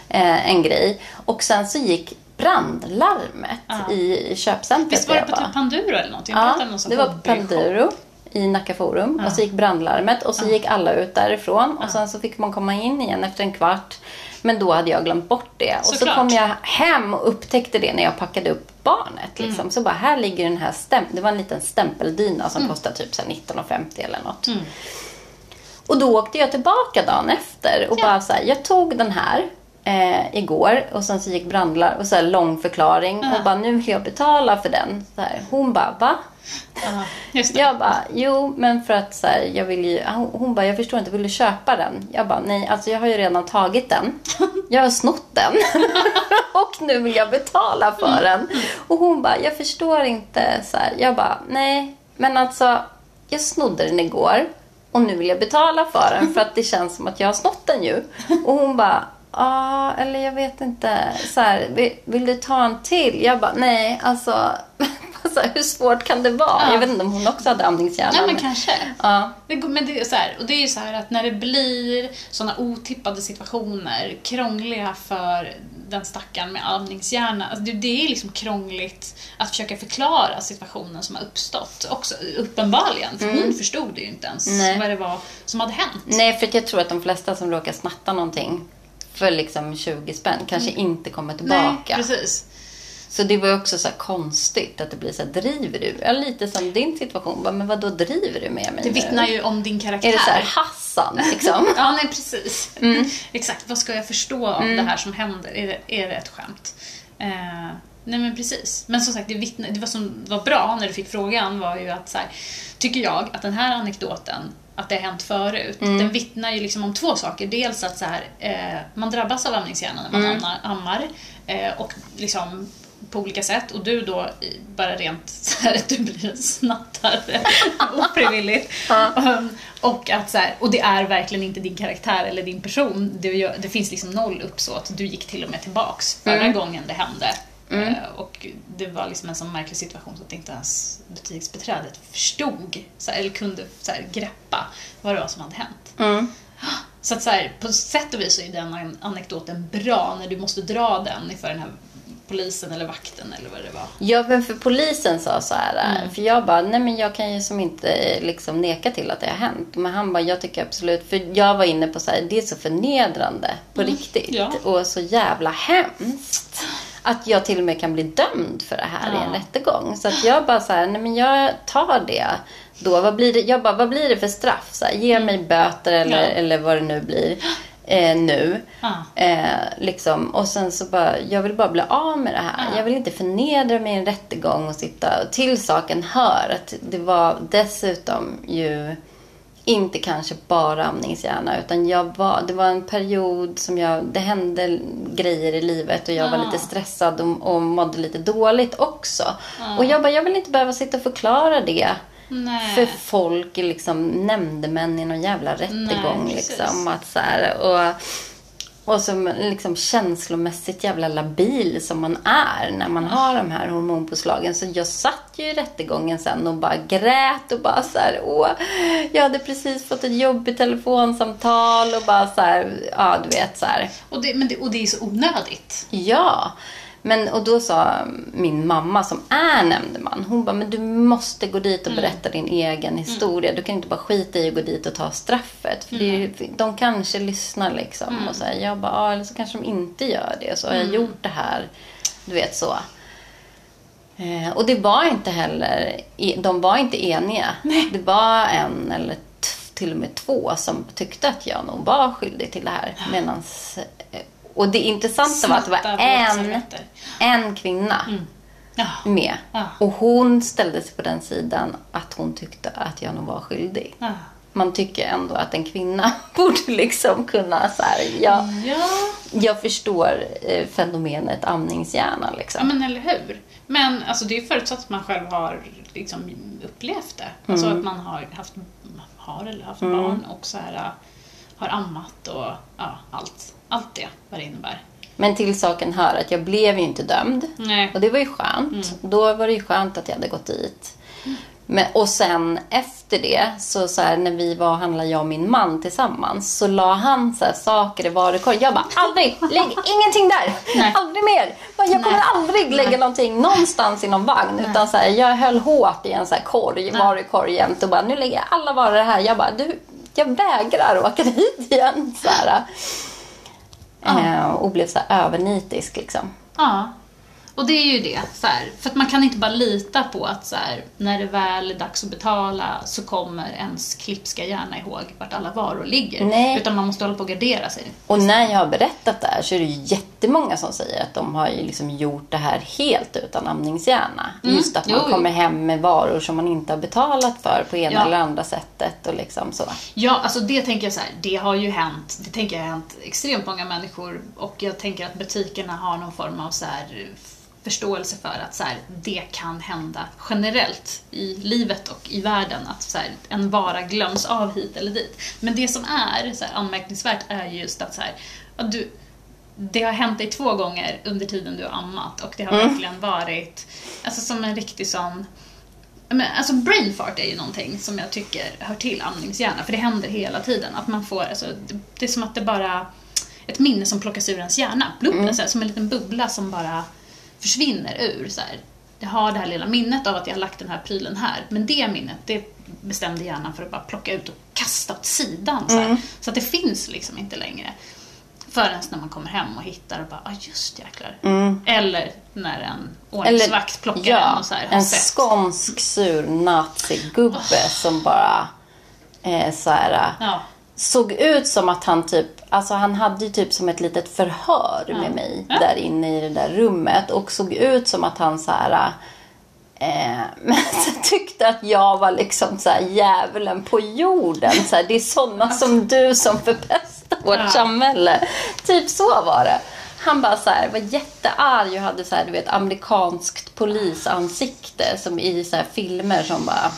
Eh, en grej. Och sen så gick brandlarmet Ja. i köpcentret Visst var det på typ Panduro eller något? Jag Ja, någon det var på. Panduro i Nacka Forum. Och så gick brandlarmet och så gick alla ut därifrån. Och Ja. sen så fick man komma in igen efter en kvart. Men då hade jag glömt bort det. Och så Såklart. kom jag hem och upptäckte det när jag packade upp barnet. Liksom. Mm. Så bara, här ligger den här stäm Det var en liten stämpeldyna som kostade typ så här 19,50 eller något. Mm. Och då åkte jag tillbaka dagen efter och Ja. bara så här, jag tog den här eh, igår och sen så gick brandlarm och så här lång förklaring Ja. och bara nu vill jag betala för den. Så här, hon bara, va? Ja, just det. Jag bara, jo men för att så här, jag vill ju, hon, hon bara, jag förstår inte, vill du köpa den? Jag bara, nej alltså jag har ju redan tagit den. Jag har snott den. och nu vill jag betala för den. Och hon bara, jag förstår inte så här. Jag bara, nej men alltså jag snodde den igår. Och nu vill jag betala för den för att det känns som att jag har snott den ju. Och hon bara, ja, eller jag vet inte. Så här, vill, vill du ta en till? Jag bara, nej, alltså. så här, hur svårt kan det vara? Ja. Jag vet inte om hon också hade amningshjärna. Nej men kanske. Ja. Det, men det är så här, och det är ju så här att när det blir sådana otippade situationer, krångliga för den stackaren med amningshjärna. Alltså det, det är liksom krångligt att försöka förklara situationen som har uppstått. Också, uppenbarligen, för hon förstod ju inte ens Mm. Nej. vad det var som hade hänt. Nej, för jag tror att de flesta som råkar snatta någonting för liksom 20 spänn kanske inte kommer tillbaka. Nej, precis. Så det var också så konstigt att det blir så här, driver du? Ja, lite som din situation. Men vad då driver du med mig Det vittnar ju om din karaktär. Är det så här Hassan liksom? Ja, nej precis. Mm. Exakt, vad ska jag förstå av det här som händer? Är det, är det ett skämt? Eh, nej men precis. Men som sagt, det, vittne, det var som var bra när du fick frågan var ju att så här, tycker jag att den här anekdoten att det har hänt förut, Mm. den vittnar ju liksom om två saker. Dels att så här, eh, man drabbas av amningshjärna när man Mm. ammar eh, och liksom på olika sätt och du då bara rent så här, du blir en snattare ofrivilligt. Um, och, att så här, och det är verkligen inte din karaktär eller din person. Det, det finns liksom noll uppsåt. Du gick till och med tillbaks förra Mm. gången det hände. Eh, och det var liksom en sån märklig situation så att inte ens butiksbeträdet förstod så här, eller kunde så här, greppa vad det var som hade hänt. Mm. Så att så här, på sätt och vis så är den an- anekdoten bra när du måste dra den inför den här polisen eller vakten eller vad det var. Ja, men för polisen sa så här. Mm. För jag bara, nej men jag kan ju som inte eh, liksom neka till att det har hänt. Men han bara, jag tycker absolut, för jag var inne på så här, det är så förnedrande på riktigt. Mm. ja. Och så jävla hemskt. Att jag till och med kan bli dömd för det här i en Ja. rättegång. Så att jag bara så här, nej men jag tar det. Då, vad blir det, jag bara, vad blir det för straff? Så här, ge mig böter eller, Mm. Ja. eller vad det nu blir. Eh, nu. Ja. Eh, liksom. Och sen så bara, jag vill bara bli av med det här. Ja. Jag vill inte förnedra mig i en rättegång och sitta. Och till saken hör att det var dessutom ju inte kanske bara amningshjärna utan jag var, det var en period som jag, det hände grejer i livet och jag var Ah. lite stressad och, och mådde lite dåligt också. Och jag bara, jag vill inte behöva sitta och förklara det Nej. för folk, liksom nämndemän i någon jävla rättegång. Nej, liksom, att så här, och, och som liksom känslomässigt jävla labil som man är när man har de här hormonpåslagen. Så jag satt ju i rättegången sen och bara grät och bara så här, åh, jag hade precis fått ett jobbigt telefonsamtal och bara så här, ja du vet så här. Och, det, men det, och det är så onödigt. Ja. Men, och då sa min mamma som är nämndeman, hon bara, men du måste gå dit och berätta din egen historia. Du kan inte bara skita i att gå dit och ta straffet. För ju- de kanske lyssnar liksom. Och så här, jag bara, ja, eller så kanske de inte gör det. Så har jag gjort det här. Du vet så. Eh, och det var inte heller, e- de var inte eniga. Det var en eller till och med två som tyckte att jag nog var skyldig till det här. Medans, eh, och det intressanta var att det var en, en kvinna Ja. med. Ja. Och hon ställde sig på den sidan att hon tyckte att jag nog var skyldig. Ja. Man tycker ändå att en kvinna borde liksom kunna så här, ja, ja. jag förstår eh, fenomenet amningshjärna Ja, liksom. men eller hur? Men alltså, det är förutsatt att man själv har liksom, upplevt det. Alltså Mm. att man har haft, har eller haft barn och så här, har ammat och ja, allt, allt det, vad det innebär. Men till saken hör att jag blev ju inte dömd. Nej. Och det var ju skönt. Då var det ju skönt att jag hade gått dit. Men, och sen efter det, så, så här, när vi var och handlade, jag och min man tillsammans, så la han så här, saker i varukorgen. Jag bara, aldrig! Lägg ingenting där! Nej. Aldrig mer! Jag kommer aldrig lägga någonting någonstans i någon vagn. Utan så här, jag höll hårt i en så här korg, varukorg jämt och bara, nu lägger jag alla varor här. Jag bara, du, jag vägrar åka dit igen. Så här. Eh, och blev så här övernitisk liksom. Ja. Och det är ju det, så här, för att man kan inte bara lita på att så här, när det väl är dags att betala så kommer ens klipska hjärna ihåg vart alla varor ligger. Nej. Utan man måste hålla på och gardera sig. Och när jag har berättat det här så är det ju jättemånga som säger att de har ju liksom gjort det här helt utan amningshjärna. Just att man jo. kommer hem med varor som man inte har betalat för på ena Ja. eller andra sättet och liksom så. Ja, alltså det tänker jag så här, det har ju hänt, det tänker jag har hänt extremt många människor och jag tänker att butikerna har någon form av så här förståelse för att så här, det kan hända generellt i livet och i världen. Att så här, en vara glöms av hit eller dit. Men det som är så här, anmärkningsvärt är just att så att du, det har hänt dig två gånger under tiden du har ammat och det har Mm. verkligen varit alltså, som en riktig sån men, alltså brain fart är ju någonting som jag tycker hör till amningshjärna, för det händer hela tiden. Att man får, alltså, det, det är som att det bara ett minne som plockas ur ens hjärna. Blubb, Mm. så här, som en liten bubbla som bara försvinner ur. Så här. Jag har det här lilla minnet av att jag har lagt den här prylen här, men det minnet det bestämde hjärnan för att bara plocka ut och kasta åt sidan. Så. Mm. så att det finns liksom inte längre. Förrän när man kommer hem och hittar och bara, ah just jäklar. Mm. Eller när en ordningsvakt plockar den ja, och så här, en sett. skånsk sur nazigubbe som bara eh, så här, Ja. Såg ut som att han typ, alltså han hade ju typ som ett litet förhör med mig Ja. där inne i det där rummet och såg ut som att han så här Eh, men så tyckte att jag var liksom så här djävulen på jorden. Så här, det är sådana som du som förpestar vårt Ja. samhälle. Typ så var det. Han bara så här, var jättearg och hade så här, du vet, amerikanskt polisansikte som i så här filmer som bara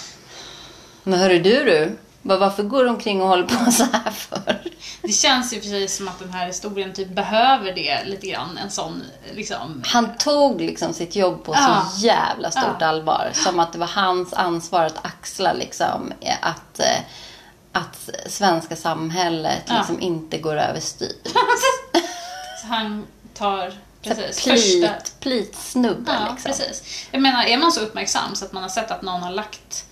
Men hörru du du, bara, varför går du omkring och håller på så här för? Det känns ju för sig som att den här historien typ behöver det lite grann. En sån liksom... Han tog liksom sitt jobb på Ja. så jävla stort Ja. allvar. Som att det var hans ansvar att axla liksom eh, att, eh, att svenska samhället Ja. liksom inte går överstyr. Så han tar precis Plit, första... Ja, liksom. precis. Jag menar, är man så uppmärksam så att man har sett att någon har lagt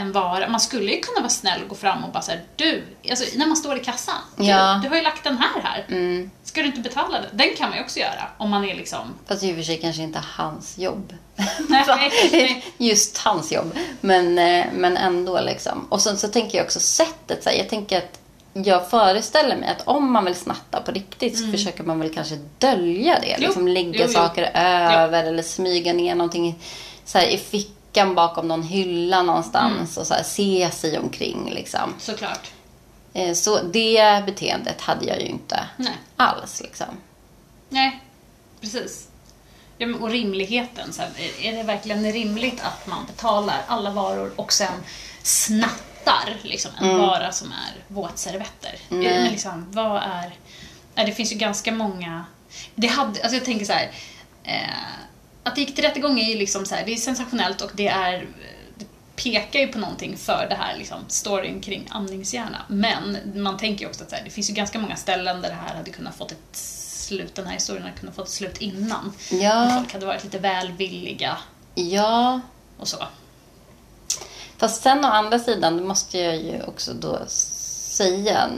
en vara. Man skulle ju kunna vara snäll och gå fram och bara säga du, alltså när man står i kassan. Du, Ja. du har ju lagt den här här. Mm. Ska du inte betala den? Den kan man ju också göra om man är liksom... Fast i och för sig kanske inte hans jobb. Nej. Just hans jobb. Men, eh, men ändå liksom. Och sen så tänker jag också sättet. Så här, jag tänker att jag föreställer mig att om man vill snatta på riktigt så försöker man väl kanske dölja det. Mm. Jo. Liksom lägga Jo, jo. saker över eller smyga ner någonting så här, i fickan bakom någon hylla någonstans Mm. och så här, se sig omkring. Liksom. Såklart. Eh, Så det beteendet hade jag ju inte Nej. alls. Liksom. Nej, precis. Ja, och rimligheten. Så här, är- det verkligen rimligt att man betalar alla varor och sen snattar liksom, en vara som är våtservetter? Mm. Liksom, vad är... Ja, det finns ju ganska många... Det hade, alltså jag tänker så här... Eh, att det gick till rättegång är ju liksom så här, det är sensationellt och det är... Det pekar ju på någonting för det här liksom, storyn kring amningshjärna. Men man tänker ju också att här, det finns ju ganska många ställen där det här hade kunnat fått ett slut, den här historien hade kunnat fått ett slut innan. Om Ja, folk hade varit lite välvilliga ja. och så. Fast sen å andra sidan, det måste jag ju också då säga.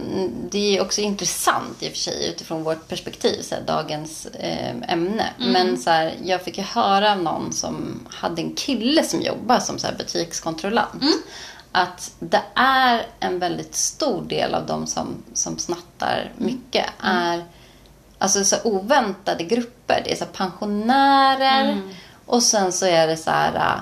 Det är också intressant i och för sig utifrån vårt perspektiv, så här, dagens eh, ämne. Men så här, jag fick ju höra av någon som hade en kille som jobbar som så här, butikskontrollant. Att det är en väldigt stor del av de som, som snattar mycket är alltså så oväntade grupper. Det är så pensionärer och sen så är det så här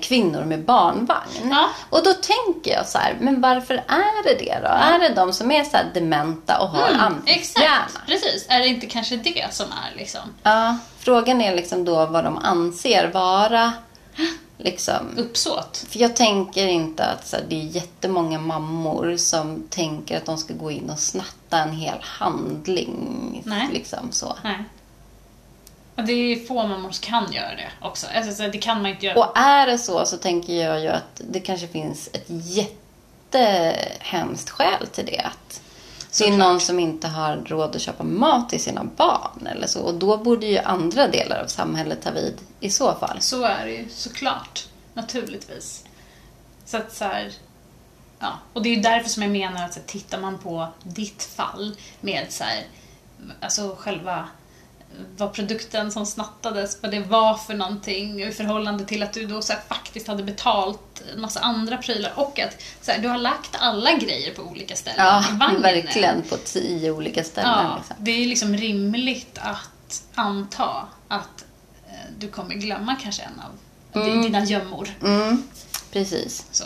kvinnor med barnvagn. Ja. Och då tänker jag så här, men varför är det det då? Är det de som är så dementa och har Mm, amningshjärna? exakt, precis. Är det inte kanske det som är liksom Ja, frågan är liksom då vad de anser vara liksom uppsåt? för jag tänker inte att så här, det är jättemånga mammor som tänker att de ska gå in och snatta en hel handling. Nej. Liksom så. Nej. Och det är få mammor som kan göra det också. Alltså, så det kan man inte göra. Och är det så så tänker jag ju att det kanske finns ett jättehemskt skäl till det. Att det är någon som inte har råd att köpa mat till sina barn eller så. Och då borde ju andra delar av samhället ta vid i så fall. Så är det ju såklart. Naturligtvis. Så att så här, ja. Och det är ju därför som jag menar att så här, tittar man på ditt fall med så här, alltså själva vad produkten som snattades, vad det var för någonting i förhållande till att du då så faktiskt hade betalt en massa andra prylar och att så här, du har lagt alla grejer på olika ställen Ja, i vagnen. verkligen på tio olika ställen. Ja, Liksom. det är liksom rimligt att anta att eh, du kommer glömma kanske en av di- dina gömmor. Mm, precis. Så.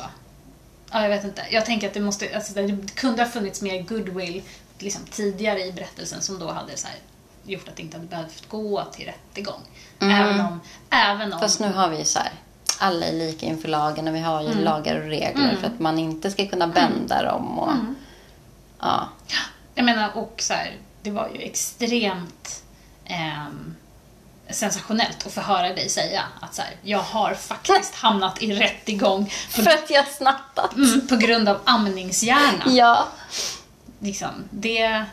Ja, jag vet inte. Jag tänker att det måste, alltså, det kunde ha funnits mer goodwill liksom, tidigare i berättelsen som då hade så här, gjort att det inte hade behövt gå till rättegång. Även om... Även om Fast nu har vi ju så här, alla är lika inför lagen och vi har ju lagar och regler för att man inte ska kunna bända dem. Och, ja. Jag menar, och så här, det var ju extremt ehm, sensationellt att få höra dig säga att så här, jag har faktiskt hamnat i rättegång på, För att jag snattat. mm, på grund av amningshjärna. Ja. Liksom, det,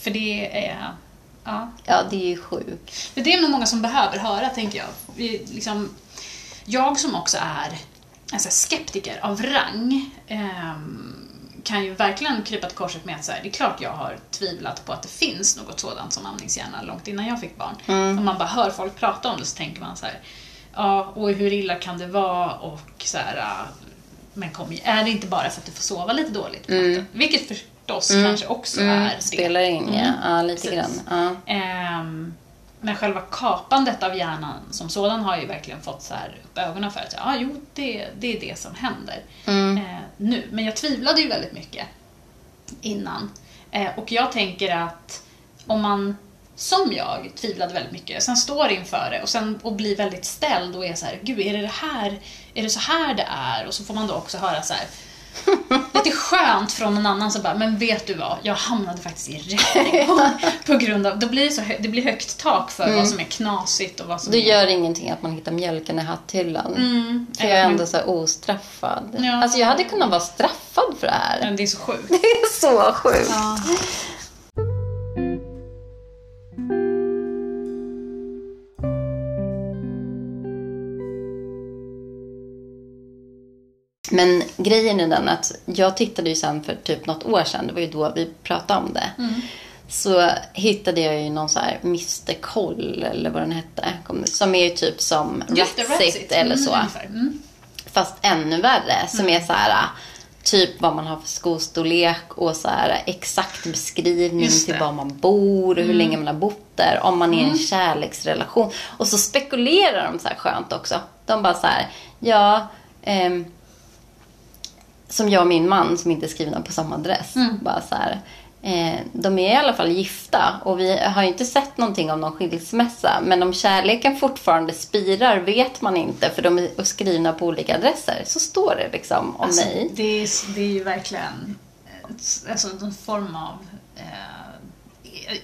för det är... Ja. ja, det är ju sjukt. Men det är nog många som behöver höra, tänker jag. Vi, liksom, jag som också är en så här skeptiker av rang ehm, kan ju verkligen krypa till korset med att så här, det är klart jag har tvivlat på att det finns något sådant som amningshjärna långt innan jag fick barn. Om man bara hör folk prata om det så tänker man så här, ja, och hur illa kan det vara och så här, ah, men kom är det inte bara för att du får sova lite dåligt på natten? Vilket förstås kanske också är det. Spelar in, ja. ja lite Precis. grann. Ja. Ehm, men själva kapandet av hjärnan som sådan har ju verkligen fått så här upp ögonen för att ja, ah, jo, det, det är det som händer eh, nu. Men jag tvivlade ju väldigt mycket innan. Eh, och jag tänker att om man, som jag, tvivlade väldigt mycket, sen står inför det och, sen, och blir väldigt ställd och är så här, gud, är det, det här, är det så här det är? Och så får man då också höra så här, lite skönt från någon annan som bara, men vet du vad, jag hamnade faktiskt i rättegång på grund av, då blir det, så hö- det blir högt tak för vad som är knasigt och vad som Det är... gör ingenting att man hittar mjölken i hatthyllan. Mm, För jag är ändå så ostraffad. Ja. Alltså jag hade kunnat vara straffad för det här. Men det är så sjukt. Det är så sjukt. Ja. Men grejen är den att jag tittade ju sen för typ något år sedan, det var ju då vi pratade om det. Mm. Så hittade jag ju någon så här Mr Koll eller vad den hette. Som är ju typ som Ratsit Ratsit. eller Mm, så. Mm. Fast ännu värre. Som är så här typ vad man har för skostorlek och så här exakt beskrivning till. Mm. var man bor och hur länge man har bott där. Om man är i en kärleksrelation. Och så spekulerar de så här skönt också. De bara så här, ja, ehm, som jag och min man som inte är skrivna på samma adress. Mm. Bara så här, eh, de är i alla fall gifta och vi har ju inte sett någonting om någon skilsmässa. Men om kärleken fortfarande spirar vet man inte för de är skrivna på olika adresser. Så står det liksom om Alltså, mig. det, är, det är ju verkligen ett- alltså, en form av eh,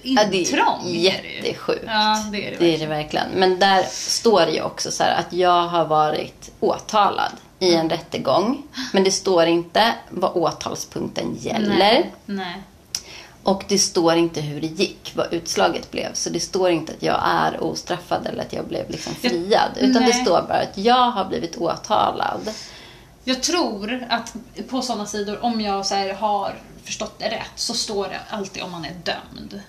Ja, det intrång. är är det ju. jättesjukt. Ja, det är det, Det är det verkligen. Men där står det ju också så här att jag har varit åtalad i en rättegång. Men det står inte vad åtalspunkten gäller. Nej. Nej. Och det står inte hur det gick, vad utslaget blev. Så det står inte att jag är ostraffad eller att jag blev liksom Jag- friad. Utan det nej. står bara att jag har blivit åtalad. Jag tror att på sådana sidor, om jag så har förstått det rätt, så står det alltid om man är dömd.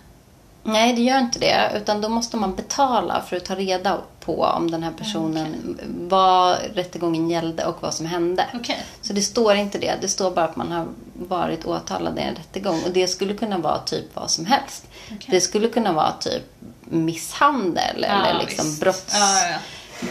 Nej, det gör inte det. Utan då måste man betala för att ta reda på om den här personen, vad rättegången gällde och vad som hände. Okej. Så det står inte det. Det står bara att man har varit åtalad i en rättegång. Och det skulle kunna vara typ vad som helst. Okej. Det skulle kunna vara typ misshandel eller liksom visst. brotts... Ja, ja.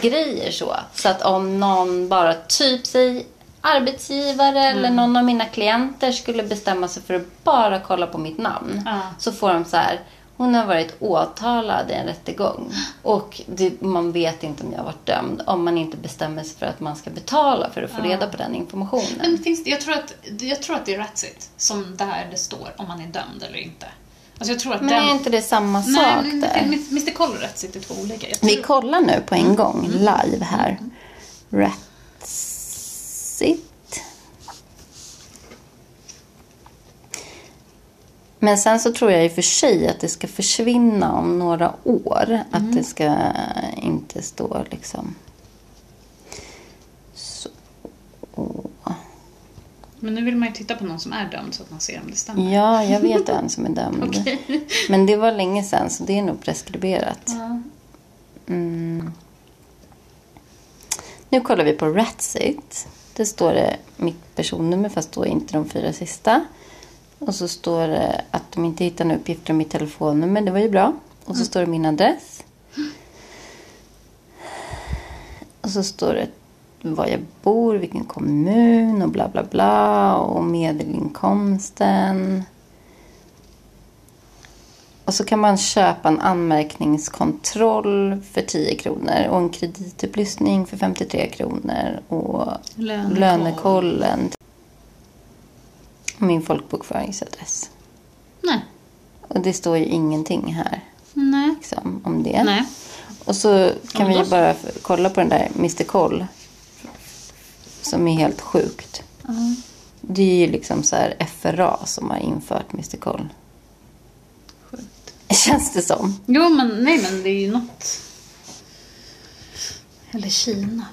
grejer så. Så att om någon bara typ säg arbetsgivare eller Mm. någon av mina klienter skulle bestämma sig för att bara kolla på mitt namn. Ja. Så får de så här, hon har varit åtalad i en rättegång. Och det, man vet inte om jag har varit dömd om man inte bestämmer sig för att man ska betala för att få reda på den informationen. Men finns det, jag, tror att, jag tror att det är Ratsit som där det står om man är dömd eller inte. Alltså Men den... är inte det samma sak Nej, där? Mr Koll och Ratsit är två olika. Tror, Vi kollar nu på en gång live här. Ratsit. Men sen så tror jag i och för sig att det ska försvinna om några år. Att det ska inte stå liksom... Så. Men nu vill man ju titta på någon som är dömd så att man ser om det stämmer. Ja, jag vet en som är dömd. Okej. Men det var länge sedan så det är nog preskriberat. Mm. Nu kollar vi på Ratsit. Det står det mitt personnummer fast då inte de fyra sista. Och så står det att de inte hittar några uppgifter om mitt telefonnummer. Det var ju bra. Och så står det min adress. Och så står det var jag bor, vilken kommun och bla bla bla. Och medelinkomsten. Och så kan man köpa en anmärkningskontroll för 10 kronor och en kreditupplysning för 53 kronor och Lönekoll. lönekollen. Min folkbokföringsadress. Nej. Och det står ju ingenting här Nej. liksom, om det. Nej. Och så kan vi ju bara kolla på den där Mr Koll. Som är helt sjukt. Ja. Det är ju liksom så här FRA som har infört Mr Koll. Sjukt. Känns det som. Jo, men nej, men det är ju något. Eller Kina.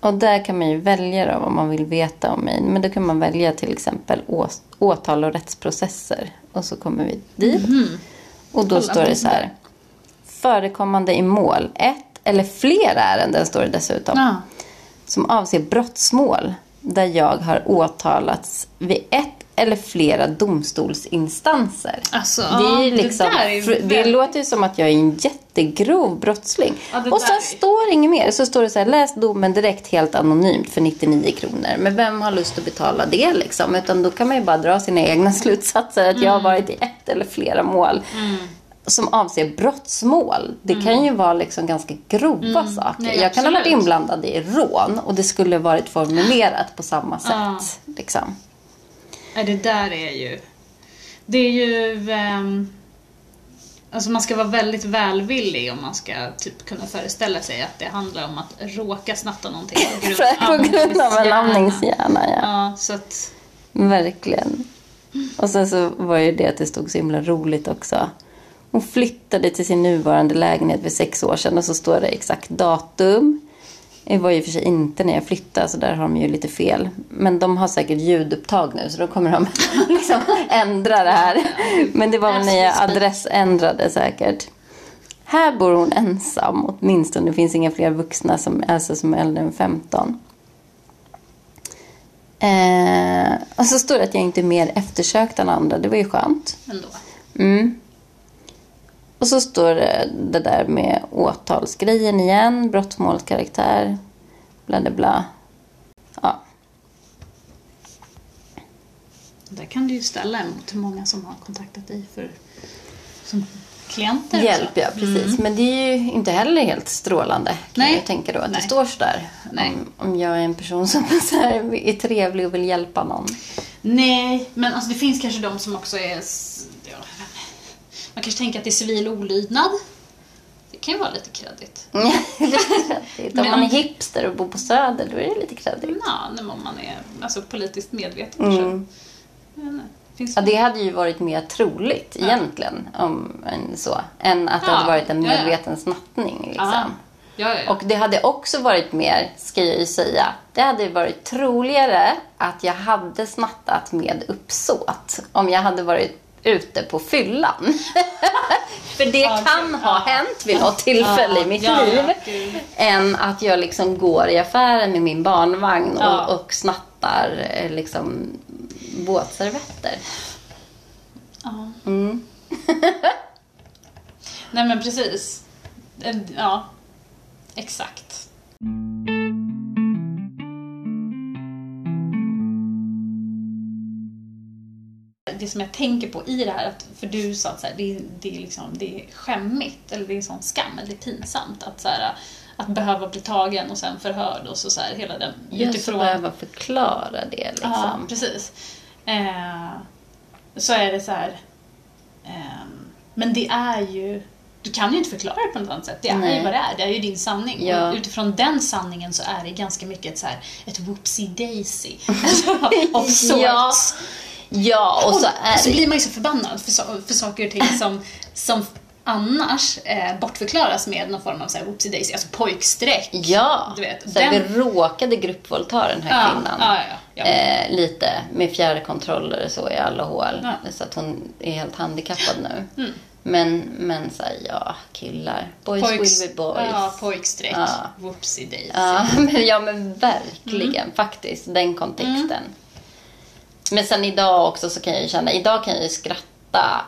Och där kan man ju välja då vad man vill veta om mig. Men då kan man välja till exempel å- åtal och rättsprocesser. Och så kommer vi dit. Och då. Kolla står det så här. Förekommande i mål. Ett eller flera ärenden står det dessutom. Ja. som avser brottsmål där jag har åtalats vid ett eller flera domstolsinstanser. Alltså, det, är det liksom, där är det låter ju som att jag är en jättegrov brottsling. Ja, det och sen står inget mer. Så står det så här, läs domen direkt helt anonymt för 99 kronor. Men vem har lust att betala det liksom? Utan då kan man ju bara dra sina egna slutsatser. Att Mm. jag har varit i ett eller flera mål. Som avser brottsmål. Det kan ju vara liksom ganska grova saker. Mm. Nej, jag kan ha varit inblandad i rån och det skulle varit formulerat på samma sätt. Ja. Liksom. Nej, det där är ju... Det är ju... ehm, alltså man ska vara väldigt välvillig om man ska typ kunna föreställa sig att det handlar om att råka snatta någonting på grund, För, på grund av en amningshjärna, ja. Ja, så att... Verkligen. Och sen så var ju det att det stod så himla roligt också. Hon flyttade till sin nuvarande lägenhet för sex år sedan och så står det exakt datum. Det var ju för sig inte när jag flyttade så där har de ju lite fel. Men de har säkert ljudupptag nu så då kommer de liksom ändra det här. Men det var väl när jag adressändrade säkert. Här bor hon ensam åtminstone. Det finns inga fler vuxna som, alltså, som är äldre än 15. Eh, och så står det att jag inte är mer eftersökt än andra. Det var ju skönt. Ändå. Mm. Och så står det det där med åtalsgrejen igen. Brottmålskaraktär. Bla, bla, bla. Ja. Där kan du ju ställa emot hur många som har kontaktat dig för som klienter. Hjälp, ja. Precis. Men det är ju inte heller helt strålande. Kan Nej. jag tänka då. Att Nej. det står sådär. Nej. Om, om jag är en person som så här, är trevlig och vill hjälpa någon. Nej, men alltså det finns kanske de som också är... Ja. Man kanske tänker att det är civil olydnad. Det kan ju vara lite kreddigt. kreddigt. Om man är om- hipster och bor på Söder, då är det lite kreddigt. Ja, när man är alltså, politiskt medveten kanske. Mm. Inte. Finns Ja, det hade ju varit mer troligt egentligen om en så, än att det Ja, hade varit en ja, ja. medveten snattning. Liksom. Ja, ja, ja. Och det hade också varit mer, ska jag ju säga, det hade varit troligare att jag hade snattat med uppsåt om jag hade varit ute på fyllan. För det Ja, kan ha Ja. hänt vid något tillfälle Ja, i mitt liv. än att jag liksom går i affären med min barnvagn och, och snattar eh, liksom båtservetter. Ja. Mm. Nej men precis. Ja, exakt. Det som jag tänker på i det här, att, för du sa att så här, det, är- det, är liksom, det är skämmigt, eller det är sån skam, eller det är pinsamt att, så här, att behöva bli tagen och sen förhörd och så, så här, hela den Just att behöva förklara det liksom. Ja, precis. Eh, så är det så här. ehm, men det är ju... Du kan ju inte förklara det på något annat sätt. Det är Nej. ju vad det är. Det är ju din sanning. Ja. Och utifrån den sanningen så är det ganska mycket ett, så här, ett whoopsie daisy. Alltså, of sorts. Ja. Ja, och så är så det blir man ju så förbannad för, so- för saker och ting som, som annars eh, bortförklaras med någon form av så whoopsie daisy, alltså pojkstreck. Ja, Du vet, så den- vi råkade gruppvåldta den här Ja, kvinnan. ja, ja. Eh, lite med fjärrkontroller och så i alla hål. Så att hon är helt handikappad nu. Mm. Men, men så här, ja, killar. Boys Pojks- will be boys. Ja, pojkstreck. Ja. Whoopsie daisy. Ja, men, ja, men verkligen Mm. faktiskt. Den kontexten. Men sen idag också så kan jag känna, idag kan jag ju skratta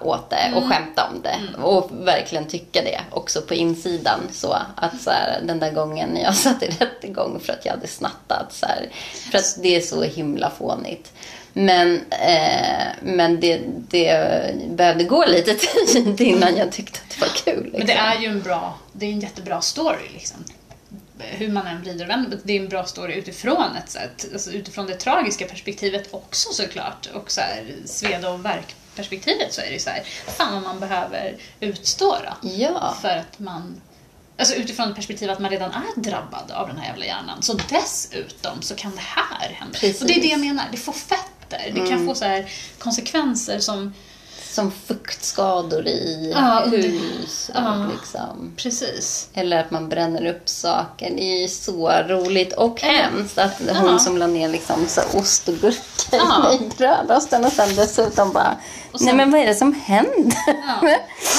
åt det Mm. och skämta om det. Och verkligen tycka det också på insidan. Så att så här, den där gången jag satt i rättegång för att jag hade snattat. Så här, för att det är så himla fånigt. Men, eh, men det, det behövde gå lite tid innan jag tyckte att det var kul. Liksom. Men det är ju en bra, det är en jättebra story liksom. Hur man än vrider och vänder det är en bra story utifrån ett sätt, alltså utifrån det tragiska perspektivet också såklart. Och så här, sveda och verkperspektivet så är det så här, fan vad man behöver utstå då. Ja. För att man Alltså utifrån perspektivet att man redan är drabbad av den här jävla hjärnan. Så dessutom så kan det här hända. Precis. Och det är det jag menar, det får fetter. Det kan få så konsekvenser som Som fuktskador i Ja, hus. Ja. liksom. Precis. Eller att man bränner upp saker. Det är ju så roligt och hemskt att Ja. hon som la ner liksom så ost och gurka Ja. i brödrosten och sen dessutom bara, Och sen- nej men vad är det som händer?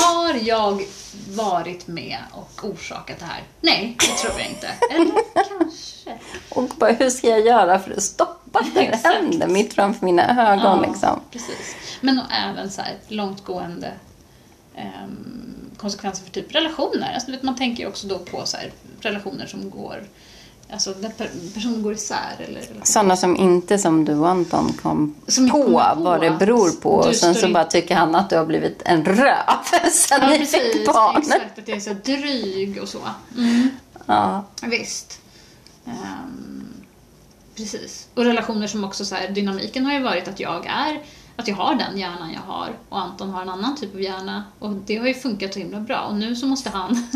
Har jag varit med och orsakat det här? Nej, det tror jag inte. Eller kanske. Och bara, hur ska jag göra för att stoppa att det Exakt. händer mitt framför mina ögon Ja, liksom? Precis. Men och även så här långtgående ehm, konsekvenser för typ relationer. Alltså, vet, man tänker ju också då på så här, relationer som går Alltså där per, personer går isär eller relationer. Sådana som inte som du och Anton kom Som på, på vad det beror på. Och sen så in- bara tycker han att du har blivit en röv sen Ja, ni precis. fick barn. Exakt, att jag är så dryg och så. Mm. Ja. Visst. Ehm, precis. Och relationer som också så här, dynamiken har ju varit att jag är att jag har den hjärnan jag har och Anton har en annan typ av hjärna och det har ju funkat så himla bra och nu så måste han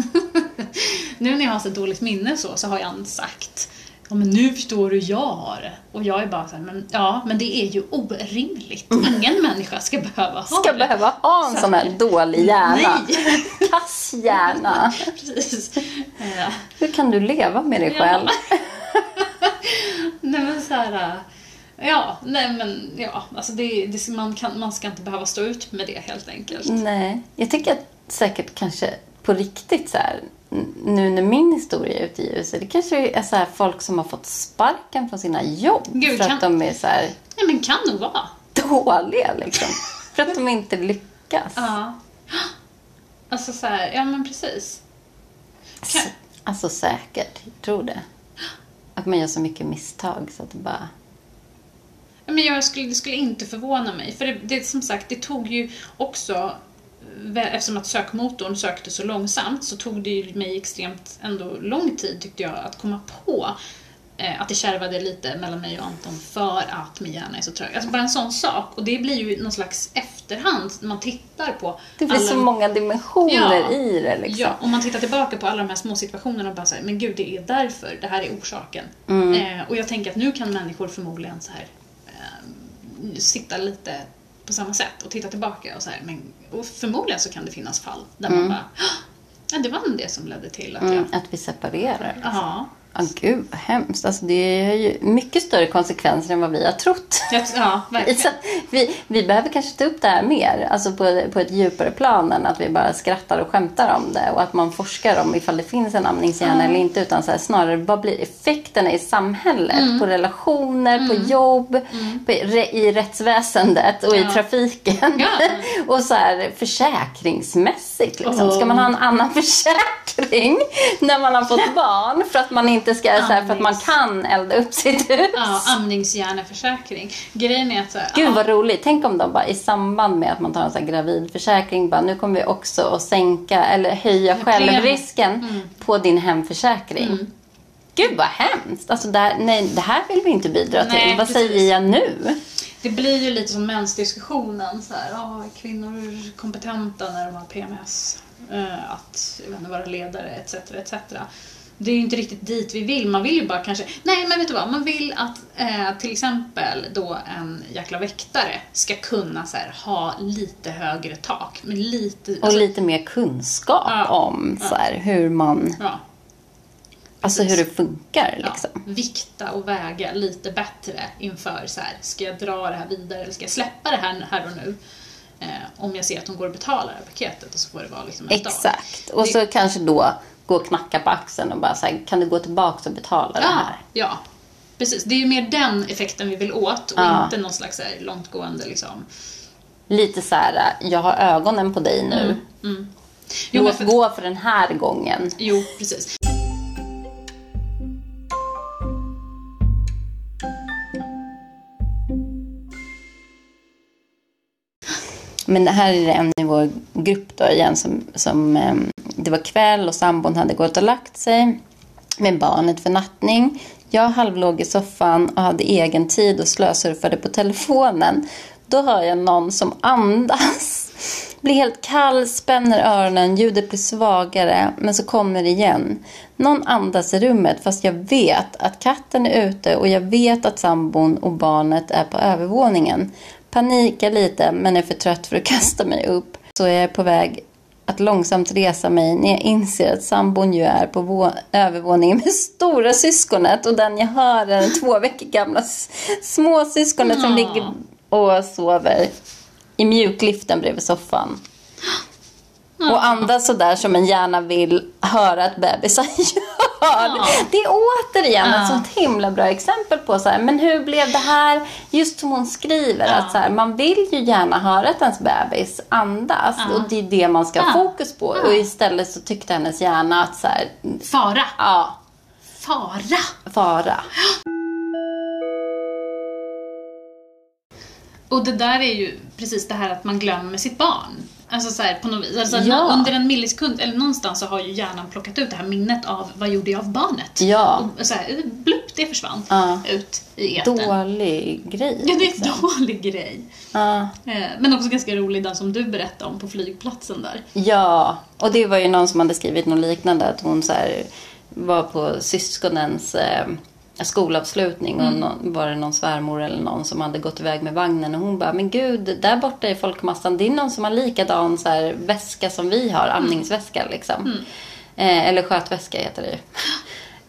nu när jag har så dåligt minne så, så har han sagt Ja men nu förstår du hur jag har det. Och jag är bara så här, men ja men det är ju orimligt. Ingen människa ska behöva ha Ska det. behöva ha en sån här dålig hjärna. Nej! Kass hjärna. Precis. Hur kan du leva med dig själv? Nej men så här, ja, nej men ja, alltså det, det, man, kan, man ska inte behöva stå ut med det helt enkelt. Nej, jag tycker att säkert kanske på riktigt så här, nu när min historia är ute i ljuset, det kanske är så här folk som har fått sparken från sina jobb Gud, för kan- att de är så här Nej men kan nog vara. dåliga liksom. för att de inte lyckas. Ja. Alltså så här, ja men precis. Kan, S- Alltså säkert, jag tror det. Att man gör så mycket misstag så att det bara... men jag skulle, det skulle inte förvåna mig. För det, det som sagt, det tog ju också Eftersom att sökmotorn sökte så långsamt så tog det ju mig extremt ändå lång tid tyckte jag att komma på eh, att det kärvade lite mellan mig och Anton för att min hjärna är så trög. Alltså bara en sån sak. Och det blir ju någon slags efterhand när man tittar på Det blir alla- så många dimensioner Ja. i det liksom. Ja, om man tittar tillbaka på alla de här små situationerna och bara säger men gud det är därför, det här är orsaken. Mm. Eh, och jag tänker att nu kan människor förmodligen så här sitta lite på samma sätt och titta tillbaka och så här, men och förmodligen så kan det finnas fall där man bara, "Ah, ja det var det som ledde till att jag, Mm, att vi separerar. Liksom. ja, Ja, gud vad hemskt. Alltså, det har ju mycket större konsekvenser än vad vi har trott. ja verkligen. vi, vi behöver kanske ta upp det här mer, alltså på, på ett djupare plan än att vi bara skrattar och skämtar om det och att man forskar om ifall det finns en amningshjärna eller inte utan så här, snarare vad blir effekterna i samhället, Mm. på relationer, på jobb, på, re, i rättsväsendet och i Ja. trafiken. Ja. och så här försäkringsmässigt liksom. Ska Oh. man ha en annan försäkring när man har fått barn för att man inte ska, så här, för att man Amnings. kan elda upp sitt hus? Ja, amningshjärneförsäkring. Grejen är att så här, Gud ja, vad roligt. Tänk om de bara i samband med att man tar en sån här gravidförsäkring bara nu kommer vi också att sänka eller höja självrisken Mm. på din hemförsäkring. Gud vad hemskt. Alltså det här, nej, det här vill vi inte bidra till. Nej, vad precis. säger jag nu? Det blir ju lite som mensdiskussionen. Så här, ah, är kvinnor kompetenta när de har PMS? Eh, att vara ledare etc. etc. Det är ju inte riktigt dit vi vill. Man vill ju bara kanske... Nej, men vet du vad? Man vill att eh, till exempel då en jäkla väktare ska kunna så här, ha lite högre tak. Med lite... Och alltså, lite mer kunskap Ja. om så här, hur man, ja, alltså hur det funkar ja, liksom. vikta och väga lite bättre inför så här, ska jag dra det här vidare eller ska jag släppa det här, här och nu? Eh, om jag ser att hon går och betalar det här paketet och så får det vara liksom en dag. Exakt. Och Det- så kanske då gå och knacka på axeln och bara så här, kan du gå tillbaka och betala det Ja, här? ja, precis. Det är ju mer den effekten vi vill åt och Ja. inte någon slags här, långtgående liksom. Lite så här, jag har ögonen på dig nu. Mm. Jo, men Låt för, gå för den här gången. jo, precis. Men här är det en i vår grupp då igen som, som ehm, det var kväll och sambon hade gått och lagt sig med barnet för nattning. Jag halvlåg i soffan och hade egen tid och slösurfade på telefonen. Då hör jag någon som andas. Blir helt kall, spänner öronen, ljudet blir svagare, men så kommer det igen. Någon andas i rummet fast jag vet att katten är ute och jag vet att sambon och barnet är på övervåningen. Panikar lite men är för trött för att kasta mig upp. Så jag är på väg att långsamt resa mig när jag inser att sambon ju är på övervåningen med stora syskonet och den jag hör är den två veckor gamla småsyskonet som ligger och sover i mjukliften bredvid soffan. Och andas sådär som en gärna vill höra att bebisar gör. Det är återigen ett sånt himla bra exempel på så här, men hur blev det här? Just som hon skriver, att så här, man vill ju gärna höra att ens bebis andas. Och det är det man ska ha fokus på. Och istället så tyckte hennes hjärna att så här, Fara. ja, Fara. fara. Och det där är ju precis det här att man glömmer sitt barn. Alltså så här, på något vis. Alltså, Ja. Under en millisekund, eller någonstans så har ju hjärnan plockat ut det här minnet av vad gjorde jag av barnet? Ja. Och så här, blupp, det försvann Ja. ut i etern. Dålig grej. Ja, det är liksom. en dålig grej. Ja. Eh, Men också ganska rolig, den som du berättade om på flygplatsen där. Ja, och det var ju någon som hade skrivit något liknande. Att hon så här, var på syskonens eh, skolavslutning och någon, var det någon svärmor eller någon som hade gått iväg med vagnen och hon bara, men gud, där borta i folkmassan, det är någon som har likadan så här, väska som vi har, amningsväska liksom. Eh, eller skötväska heter det ju.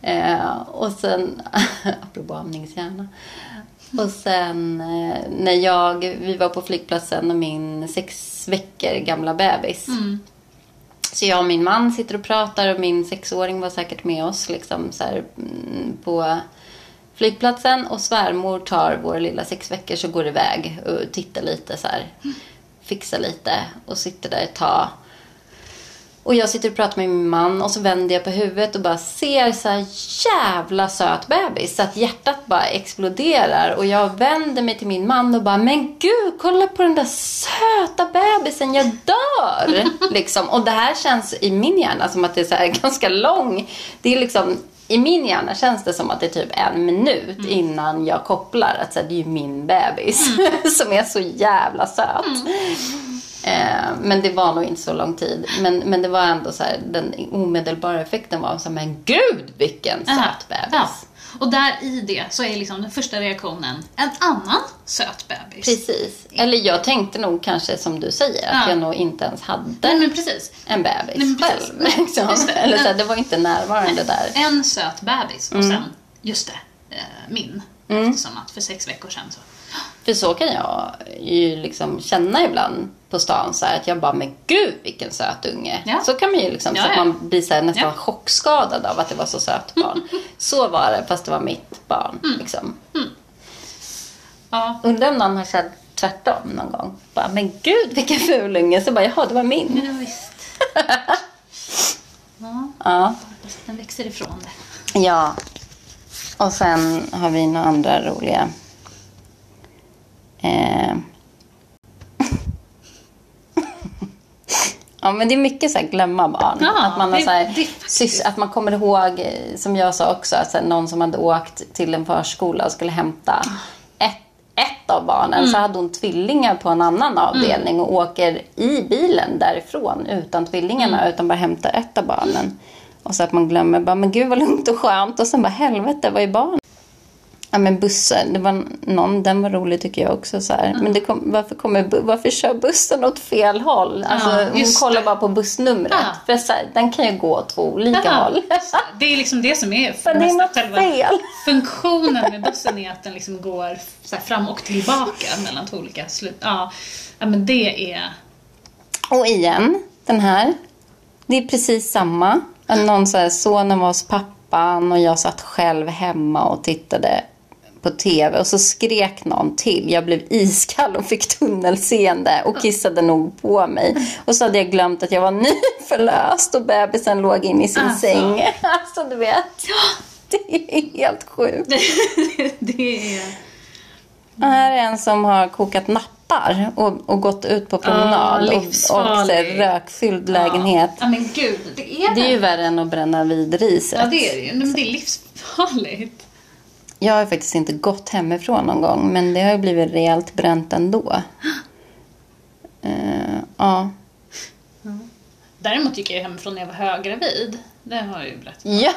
Eh, och sen, apropå amningshjärna. Och sen eh, när jag, vi var på flygplatsen och min sex veckor gamla bebis. Så jag och min man sitter och pratar och min sexåring var säkert med oss liksom så här, mm, på flygplatsen. Och svärmor tar vår lilla sex veckor och går iväg och tittar lite så här. Fixar lite och sitter där ett tag. Och jag sitter och pratar med min man och så vänder jag på huvudet och bara ser så här jävla söt bebis. Så att hjärtat bara exploderar. Och jag vänder mig till min man och bara, men gud, kolla på den där söta bebisen, jag dör! liksom. Och det här känns i min hjärna som att det är så här ganska lång. Det är liksom, i min hjärna känns det som att det är typ en minut innan jag kopplar att så här, det är ju min bebis som är så jävla söt. Eh, men det var nog inte så lång tid. Men, men det var ändå så här, den omedelbara effekten var så här, men gud vilken söt bebis. Ja. Och där i det så är liksom den första reaktionen en annan söt bebis. Precis. Eller jag tänkte nog kanske som du säger, att Ja. jag nog inte ens hade Nej, men precis. en bebis Nej, men precis. själv. Liksom. det. Eller så det var inte närvarande där. En söt bebis och sen, just det, eh, min. Mm. Eftersom att för sex veckor sedan så... För så kan jag ju liksom känna ibland på stan så här, att jag bara, men gud vilken söt unge. Ja. Så kan man ju liksom, Ja, så att man blir så här, nästan chockskadad av att det var så söt barn. så var det, fast det var mitt barn. Mm. Liksom. Ja. Undrar om någon har känt tvärtom någon gång. Bara, men gud vilken ful unge. Så bara, jaha det var min. Ja, visst. ja, Ja. den växer ifrån det. ja. Och sen har vi några andra roliga. Eh. Ja men det är mycket så här glömma barn. Ja, att, man har det- så här, det att man kommer ihåg, eh, som jag sa också, att så här, någon som hade åkt till en förskola och skulle hämta ett, ett av barnen. Mm. Så hade hon tvillingar på en annan avdelning och åker i bilen därifrån utan tvillingarna Mm. utan bara hämtar ett av barnen. Och så att man glömmer bara, men gud vad lugnt och skönt. Och sen bara, helvete, vad är barn? Ja men bussen, det var någon, den var rolig tycker jag också så här. Men kom, varför, kommer, varför kör bussen åt fel håll? Alltså, Ja, hon kollar det. bara på bussnumret. Ja. För så här, den kan ju gå åt två olika Jaha, håll. det. Är liksom det som är Men det är själva fel. funktionen med bussen är att den liksom går fram och tillbaka mellan två olika slut. Ja, ja men det är... Och igen, den här. Det är precis samma. Någon så här, sonen var hos pappan och jag satt själv hemma och tittade på TV och så skrek någon till. Jag blev iskall och fick tunnelseende och kissade nog på mig. Och så hade jag glömt att jag var nyförlöst och bebisen låg in i sin Alltså. säng. Alltså du vet. Det är helt sjukt. det är... Här är en som har kokat nappar och, och gått ut på promenad. och, och livsfarlig. rökfylld lägenhet. Ja men gud, det är Det är ju värre än att bränna vid riset. Ja det är det ju. Men det är livsfarligt. Jag har faktiskt inte gått hemifrån någon gång, men det har ju blivit rejält bränt ändå. Eh, ja. Däremot gick jag hemifrån när jag var höggravid. Det har jag ju berättat. ja,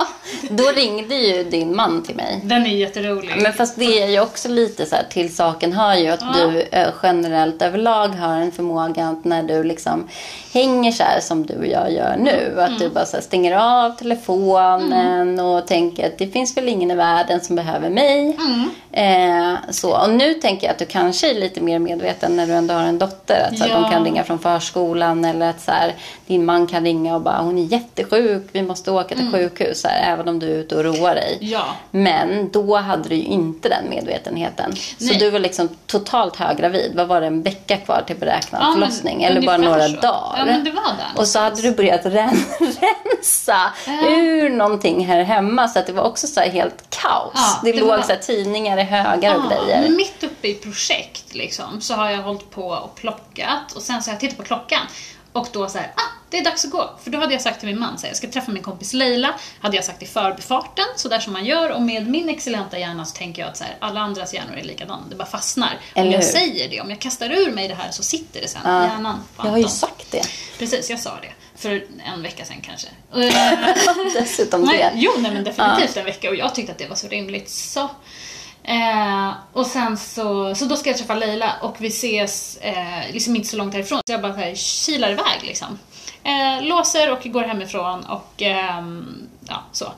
då ringde ju din man till mig. Den är jätterolig. Men fast det är ju också lite så här, till saken hör ju att Ja. du eh, generellt överlag har en förmåga att när du liksom hänger så här som du och jag gör nu. Att Mm. du bara så här, stänger av telefonen och tänker att det finns väl ingen i världen som behöver mig. Mm. Eh, så. Och nu tänker jag att du kanske är lite mer medveten när du ändå har en dotter. Att så här, Ja. de kan ringa från förskolan eller att så din man kan ringa och bara hon är jättesjuk, vi måste åka till sjukhus. Så här, även om du är ute och roar dig. Mm. Ja. Men då hade du ju inte den medvetenheten. Så Nej. du var liksom totalt höggravid. Vad var det, en vecka kvar till beräknad Ja, men förlossning? Eller bara några så. dagar? Ja, men det var där Och så hade du börjat ren rensa Ja. ur någonting här hemma. Så att det var också så helt kaos. Ja, det, det låg var- så tidningar i högar och grejer. men mitt uppe i projekt liksom, så har jag hållit på och plockat och sen så har jag tittat på klockan och då så här, ah, det är dags att gå. För då hade jag sagt till min man, så här, jag ska träffa min kompis Leila, hade jag sagt i förbifarten, så där som man gör. Och med min excellenta hjärna så tänker jag att så här, alla andras hjärnor är likadana, det bara fastnar. Eller om jag hur? säger det, om jag kastar ur mig det här så sitter det sen i hjärnan. på Jag har ju sagt det. Precis, jag sa det. För en vecka sedan kanske. Eh, Dessutom Nej, det. jo, nej, men definitivt en vecka och jag tyckte att det var så rimligt. Så. Eh, och sen så, så då ska jag träffa Leila och vi ses eh, liksom inte så långt härifrån. Så jag bara så här, kilar iväg liksom. Eh, låser och går hemifrån och ehm, ja, så.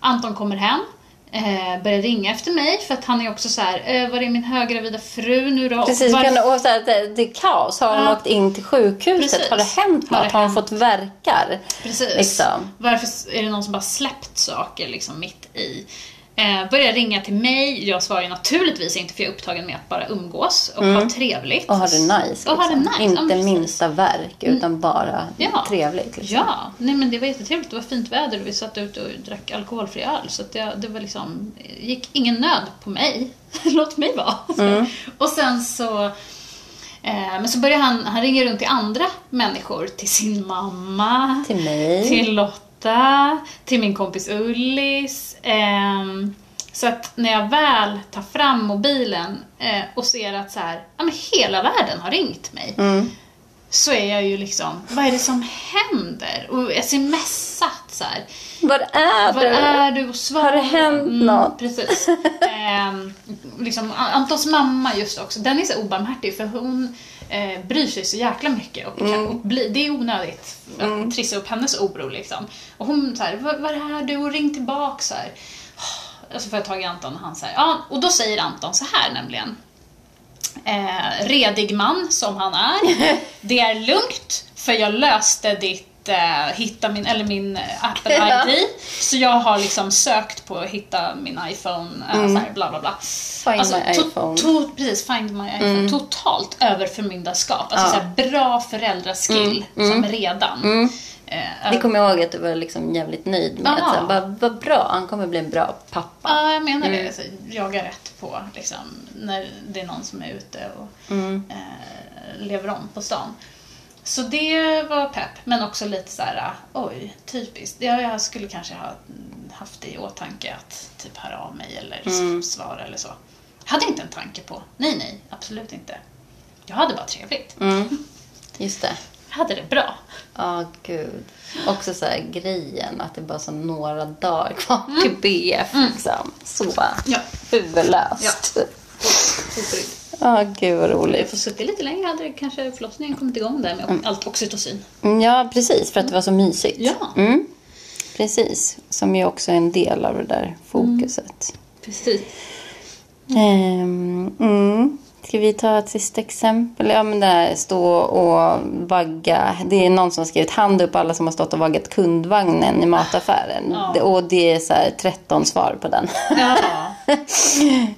Anton kommer hem. Eh, börjar ringa efter mig för att han är också så här, eh, var är min höggravida fru nu då? Och Precis, varför- kan du, och så här, det, det är kaos. Har hon Ja. åkt in till sjukhuset? Precis. Har det hänt Har något? det Har hon fått verkar? Precis. Liksom. Varför är det någon som bara släppt saker liksom mitt i? Eh, börjar ringa till mig. Jag svarar ju naturligtvis inte för jag är upptagen med att bara umgås och ha trevligt. Mm. Och ha det nice. Liksom. Och ha det nice, ja, Inte. Mm. minsta verk, utan bara Ja. trevligt. Liksom. Ja, nej men det var jättetrevligt. Det var fint väder och vi satt ute och drack alkoholfri öl. Så det, det var liksom, gick ingen nöd på mig. Låt mig vara. Mm. Och sen så, eh, men så börjar han, han ringer runt till andra människor. Till sin mamma. Till mig. Till Lotta, till min kompis Ullis. ehm, så att när jag väl tar fram mobilen eh, och ser att så här, ja, men hela världen har ringt mig. Mm. Så är jag ju liksom, vad är det som händer? Och jag smsat så här. Var är Var du? är du och? Har det hänt något? Precis. Ehm, liksom, Antons mamma just också, den är så obarmhärtig för hon eh, bryr sig så jäkla mycket och, Mm. och bli, det är onödigt att trissa upp hennes oro liksom. Och hon så här, var, var är du? Och ring tillbaka så här. Och så får jag tag i Anton och han säger, ja, och då säger Anton så här nämligen. Eh, redig man som han är. Det är lugnt för jag löste ditt hitta min, eller min eh, Apple Ja. ID. Så jag har liksom sökt på att hitta min iPhone, eh, så här, bla bla bla. Find Alltså, my iPhone. To, precis, find my iPhone. Totalt överförmyndarskap. Alltså Ja. så här, bra föräldraskill som redan. Eh, Det kommer jag ihåg att du var liksom jävligt nöjd med. Ja. Att, så bara, vad bra, han kommer bli en bra pappa. Ja, jag menar Mm. det. Alltså, jaga rätt på liksom, när det är någon som är ute och Mm. eh, lever om på stan. Så det var pepp, men också lite så här, oj, typiskt. Ja, jag skulle kanske ha haft det i åtanke att typ höra av mig eller Mm. svara eller så. Hade inte en tanke på. Nej, nej, absolut inte. Jag hade bara trevligt. Mm. Just det. Jag hade det bra. Ja, gud. Också så här grejen att det bara så några dagar kvar till BF. Liksom. Så Ja. huvudlöst. Otroligt. Ja, gud vad Jag roligt. får suttit lite längre hade kanske förlossningen kommit igång där med allt oxytocin. Mm, Ja, precis. För att det var så mysigt. Ja. Mm. Precis. Som ju också är en del av det där fokuset. Precis. Ehm, mm. Ska vi ta ett sista exempel? Ja, men det här stå och vagga. Det är någon som har skrivit hand upp alla som har stått och vaggat kundvagnen i mataffären. Ja. Och det är så här 13 svar på den. Ja.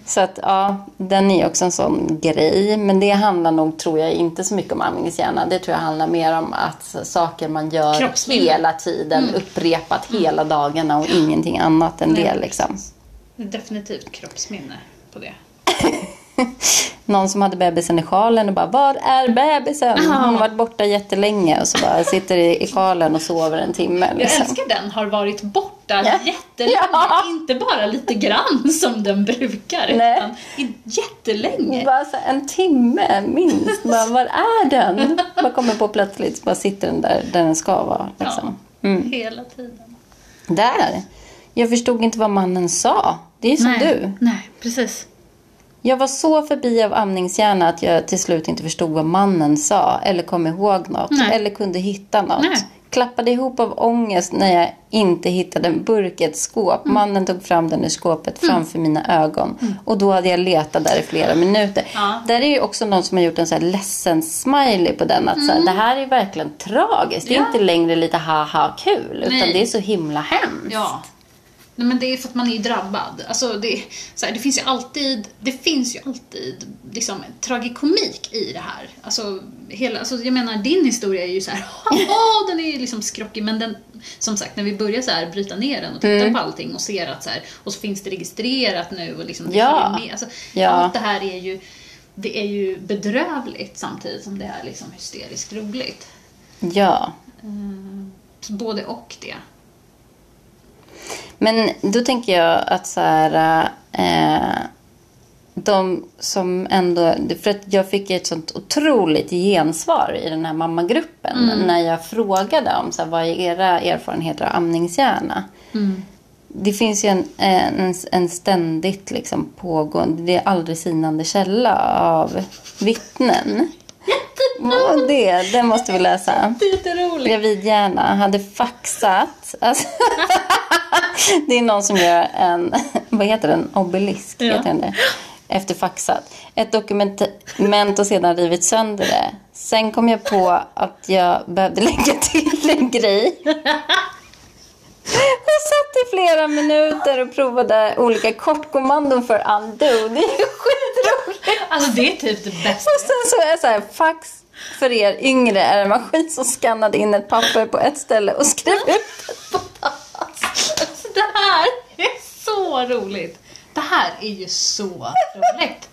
så att ja, den är också en sån grej. Men det handlar nog, tror jag, inte så mycket om amningshjärna. Det tror jag handlar mer om att saker man gör hela tiden, upprepat hela dagarna och ingenting annat än Nej, det liksom. Definitivt kroppsminne på det. någon som hade bebisen i sjalen och bara Var är bebisen? Hon har varit borta jättelänge och så bara sitter i, i sjalen och sover en timme. Jag Liksom. älskar den, har varit borta Ja. jättelänge. Ja. Inte bara lite grann som den brukar, Nej. utan jättelänge. Bara så en timme minst. Bara, var är den? Bara kommer på plötsligt. Bara sitter den där, där den ska vara. Liksom. Mm. Hela tiden. Där. Jag förstod inte vad mannen sa. Det är som Nej. du. Nej, precis. Jag var så förbi av amningshjärna att jag till slut inte förstod vad mannen sa. Eller kom ihåg något. Nej. Eller kunde hitta något. Nej. Klappade ihop av ångest när jag inte hittade en burk i ett skåp. Mm. Mannen tog fram den ur skåpet framför mina ögon. Och då hade jag letat där i flera minuter. Ja. Där är ju också någon som har gjort en så här ledsen smiley på den. Att så här, det här är verkligen tragiskt. Det är Mm. Ja. inte längre lite haha kul. Utan Nej. det är så himla hemskt. Ja. Nej, men det är för att man är drabbad. Alltså, det, här, det finns ju alltid, det finns ju alltid liksom, tragikomik i det här. Alltså, hela, alltså, jag menar, din historia är ju så här, "Haha, den är ju liksom skrockig, men den, som sagt, när vi börjar så här bryta ner den och titta Mm. på allting och ser att så här, och så finns det registrerat nu och liksom, det Ja. med. Alltså, Ja. Allt det här är ju, det är ju bedrövligt samtidigt som det är liksom hysteriskt roligt. ja. Så både och det. Men då tänker jag att så här, eh, de som ändå, för att jag fick ett sånt otroligt gensvar i den här mammagruppen när jag frågade om så här, vad är era erfarenheter av amningshjärna. Det finns ju en, en, en ständigt liksom pågående, det är aldrig sinande källa av vittnen. Och det, det måste vi läsa. Gravidhjärna hade faxat. Alltså, det är någon som gör en, vad heter den, obelisk, Ja. heter den det? Efter faxat. Ett dokument och sedan rivit sönder det. Sen kom jag på att jag behövde lägga till en grej. Och satt i flera minuter och provade olika kortkommandon för undo. Det är ju skitroligt. Alltså det är typ det bästa. Och sen så är det så här, fax för er yngre är en maskin som skannade in ett papper på ett ställe och skrev ut ett på. Alltså, det här är så roligt. Det här är ju så roligt.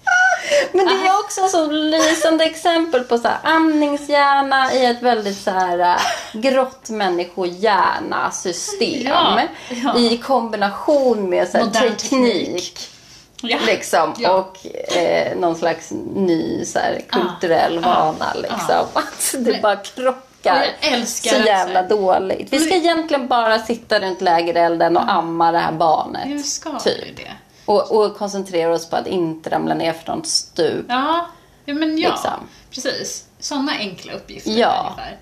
Men det är också ett så lysande exempel på så här, amningshjärna i ett väldigt så här äh, grått människohjärna-system. Ja, ja. I kombination med så här, teknik. teknik. Ja. Liksom, och eh, någon slags ny så här, kulturell Ja. vana. Liksom. Att det bara krockar Och jag älskar så jävla här- dåligt. Vi ska egentligen bara sitta runt lägerelden och amma det här barnet. Nu ska vi typ. det. Och, och koncentrera oss på att inte ramla ner för något stup. Ja, ja men ja. Liksom. Precis. Sådana enkla uppgifter Ja. ungefär.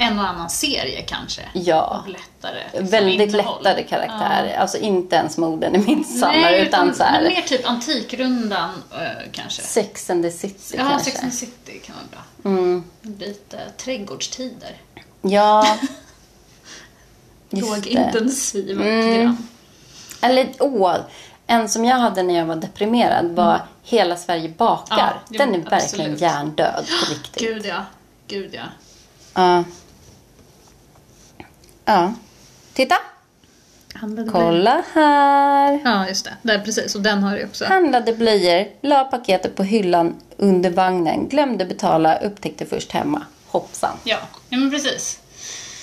En och annan serie kanske. Ja. Lättare liksom, Väldigt innehåll. lättade karaktärer. Alltså inte ens morden i Midsommar Nej, utan, så här men mer typ Antikrundan eh, kanske. Sex and the City Ja, kanske. Sex and the City kan vara bra. Mm. Lite trädgårdstider. Ja. Lågintensiva Mm. program. Eller åh, en som jag hade när jag var deprimerad var Hela Sverige bakar. Mm. Ja, Den är verkligen absolut. hjärndöd på riktigt. Gud ja. Gud ja. Ja. Ja. Titta! Kolla här! Ja, just det. Där, precis. Och den har du också. Handlade blöjor, la paketet på hyllan under vagnen, glömde betala, upptäckte först hemma. Hoppsan. Ja, ja men precis.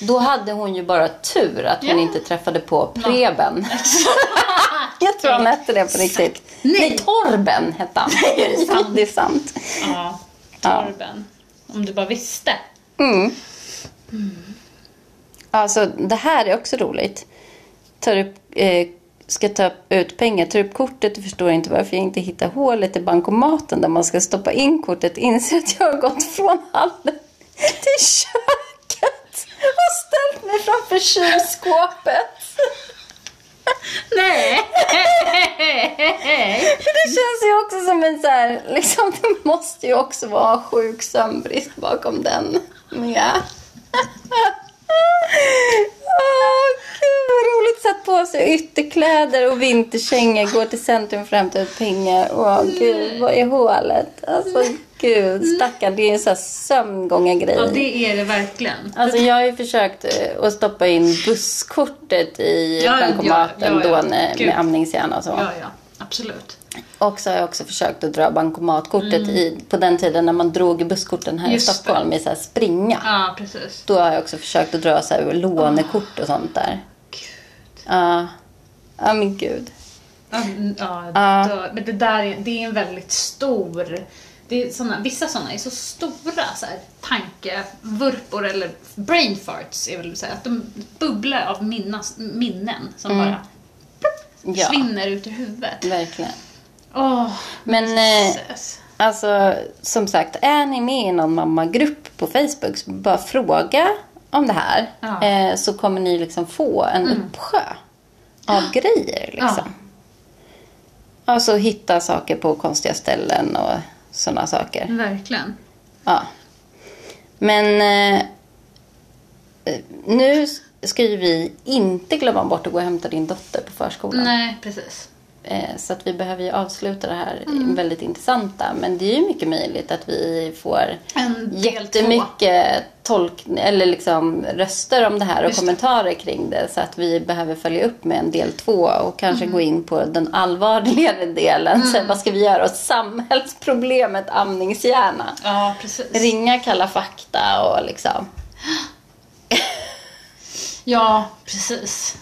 Då hade hon ju bara tur att hon Ja. inte träffade på Preben. Jag tror han hette det på riktigt. Nej. Nej, Torben hette han. är det sant? det är sant. Ja, Torben. Om du bara visste. Mm. Alltså, det här är också roligt. Tar upp, eh, ska ta ut pengar, tar upp kortet och förstår inte varför jag inte hittar hålet i bankomaten där man ska stoppa in kortet. Inser att jag har gått från hallen till köket och ställt mig framför kylskåpet. Nej! Det känns ju också som en så här, liksom, det måste ju också vara sjuk sömnbrist bakom den. Ja. Gud vad roligt. Satt på sig ytterkläder och vinterkängor, går till centrum för att hämta ut pengar. Åh gud, vad är hålet? Alltså gud, stackarn. Det är en sån här sömngångargrej. Ja, det är det verkligen. Alltså jag har ju försökt eh, att stoppa in busskortet i Ja, ja, bankomaten ja, ja. då när, Gud. med amningshjärna och så. Ja, ja. Absolut. Och så har jag också försökt att dra bankomatkortet i, på den tiden när man drog busskorten här Mm. Just i Stockholm i så här springa. Ja, precis. Då har jag också försökt att dra så här lånekort och sånt där. Ja. Ja men gud. Ja, mm, ja, då- men det där är, det är en väldigt stor... Det är såna, vissa sådana är så stora så här, tankevurpor eller brain farts är väl säga. Att de bubblar av minnas, minnen som bara plupp, Mm. Ja. försvinner ut ur huvudet. Verkligen. Åh, Men eh, alltså som sagt, är ni med i någon mammagrupp på Facebook så bara fråga om det här. Ja. Eh, så kommer ni liksom få en uppsjö av grejer liksom. Alltså hitta saker på konstiga ställen och sådana saker. Verkligen. Ja. Men eh, nu ska ju vi inte glömma bort att gå och hämta din dotter på förskolan. Nej, precis. Eh, så att vi behöver ju avsluta det här väldigt intressanta. Men det är ju mycket möjligt att vi får En jättemycket tolk eller liksom röster om det här och Just kommentarer kring det. Så att vi behöver följa upp med en del två och kanske gå in på den allvarligare delen. Så vad ska vi göra åt samhällsproblemet amningshjärna? Ja, precis. Ringa Kalla fakta och liksom. Ja, precis.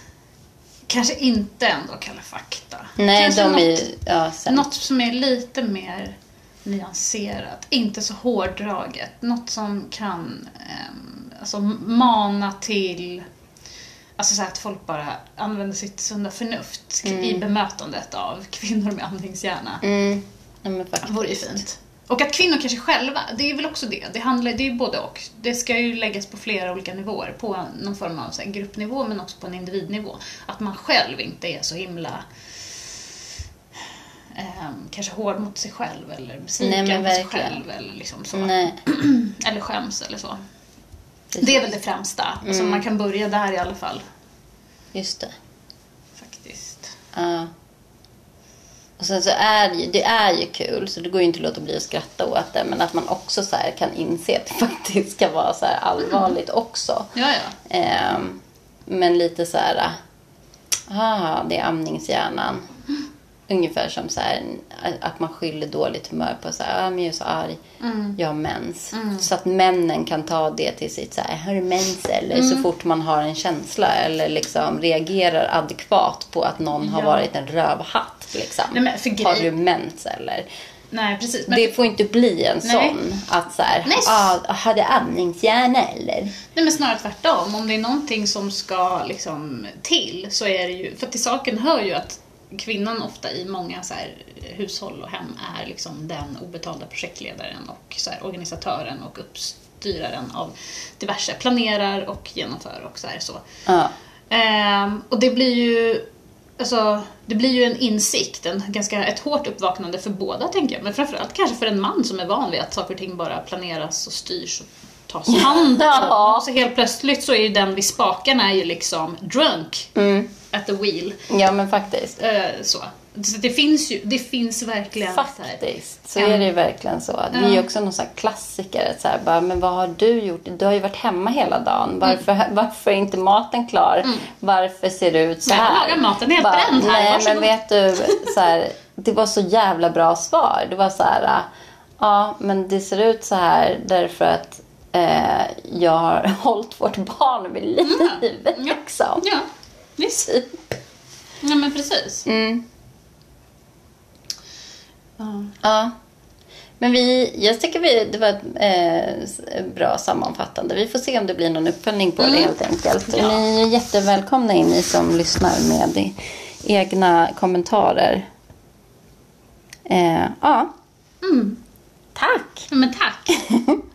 Kanske inte ändå Kalla fakta. Nej, Kanske de något, är. Ja, sen. Något som är lite mer nyanserat, inte så hårdraget. Något som kan ehm, alltså, mana till Alltså så att folk bara använder sitt sunda förnuft i bemötandet av kvinnor med amningshjärna. Mm. Ja, vore ju fint. Och att kvinnor kanske själva, det är väl också det. Det, handlar, det är ju både och. Det ska ju läggas på flera olika nivåer. På någon form av så gruppnivå men också på en individnivå. Att man själv inte är så himla ehm, kanske hård mot sig själv eller besviken Nej, på sig själv eller liksom så. Eller skäms eller så. Det är väl det främsta. Alltså man kan börja där i alla fall. Just det. Faktiskt. Ja. Och sen så är det ju, det är ju kul, så det går ju inte att låta bli att skratta åt det. Men att man också så kan inse att det faktiskt ska vara så allvarligt också. Ja, ja. Ehm, men lite så här, ah, det är amningshjärnan. Ungefär som så här, att man skyller dåligt humör på så här, ah, men jag är så arg, jag har mens. Så att männen kan ta det till sitt så här, har du mens eller? Så fort man har en känsla eller liksom reagerar adekvat på att någon har Ja. varit en rövhatt. Liksom. Nej, men för har grej- du mens eller? Nej, precis. Men Det får inte bli en Nej. sån att så här, ah, har du amningshjärna eller? Nej men snarare tvärtom. Om det är någonting som ska liksom till så är det ju, för till saken hör ju att kvinnan ofta i många så här hushåll och hem är liksom den obetalda projektledaren och så här organisatören och uppstyraren av diverse, planerar och genomför och så här så. Ja. Ehm, och det blir ju Alltså, det blir ju en insikt, en ganska, ett hårt uppvaknande för båda tänker jag. Men framförallt kanske för en man som är van vid att saker och ting bara planeras och styrs och tas om hand Ja. Och så helt plötsligt så är ju den vid spakarna är ju liksom drunk Mm. at the wheel. Ja men faktiskt. Eh, så. Så det finns ju, det finns verkligen så här, Faktiskt, så är det ju verkligen så. Det är ju också någon sån klassiker. att Så här, bara, men vad har du gjort? Du har ju varit hemma hela dagen. Varför, Mm. varför är inte maten klar? Varför ser det ut så Jag här? lagar maten helt Bara, bränd här, Nej, men varsågod." vet du, så här, det var så jävla bra svar. Det var så här, ja men det ser ut så här därför att eh, jag har hållit vårt barn vid liv. Ja. Liksom. Ja, visst. Typ. Ja men precis. Mm. Ja. Ja. Men vi, jag tycker vi, det var ett eh, bra sammanfattande. Vi får se om det blir någon uppföljning på det helt enkelt. Ja. Ni är jättevälkomna in, ni som lyssnar med egna kommentarer. Eh, ja, Mm. tack! Men tack.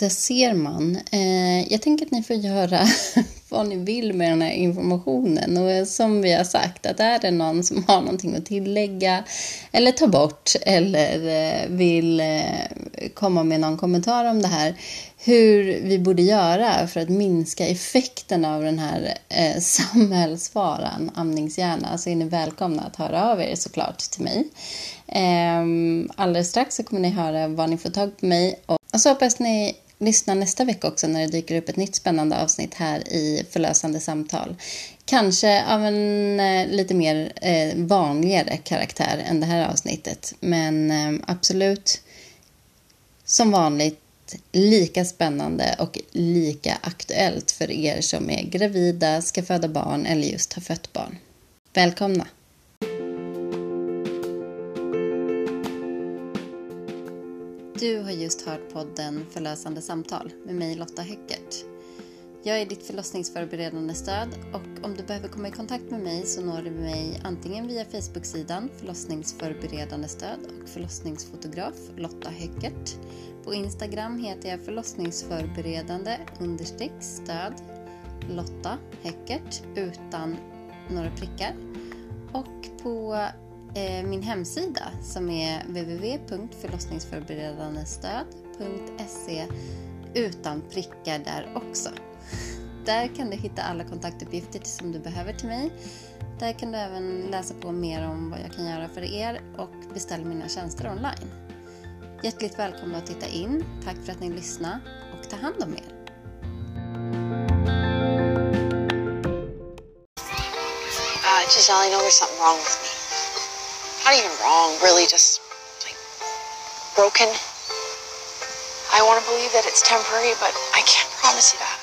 Där ser man. Eh, jag tänker att ni får göra vad ni vill med den här informationen. Och eh, som vi har sagt, att är det någon som har någonting att tillägga eller ta bort eller eh, vill eh, komma med någon kommentar om det här, hur vi borde göra för att minska effekten av den här eh, samhällsfaran, amningshjärna, så är ni välkomna att höra av er såklart till mig. Eh, alldeles strax så kommer ni höra var ni får tag på mig och Och så hoppas ni Lyssna nästa vecka också när det dyker upp ett nytt spännande avsnitt här i Förlösande samtal. Kanske av en eh, lite mer eh, vanligare karaktär än det här avsnittet. Men eh, absolut som vanligt lika spännande och lika aktuellt för er som är gravida, ska föda barn eller just har fött barn. Välkomna! Du har just hört podden Förlösande samtal med mig Lotta Höckert. Jag är ditt förlossningsförberedande stöd och om du behöver komma i kontakt med mig så når du mig antingen via Facebook-sidan Förlossningsförberedande stöd och förlossningsfotograf Lotta Höckert. På Instagram heter jag förlossningsförberedande understreck stöd Lotta Höckert utan några prickar. Och på Eh, min hemsida som är www.förlossningsförberedandestöd.se utan prickar där också. Där kan du hitta alla kontaktuppgifter som du behöver till mig. Där kan du även läsa på mer om vad jag kan göra för er och beställa mina tjänster online. Hjärtligt välkomna att titta in. Tack för att ni lyssnade och ta hand om er. Uh, Giselle, I know there's something wrong with me. Not even wrong, really, just like broken. I want to believe that it's temporary, but I can't promise you that.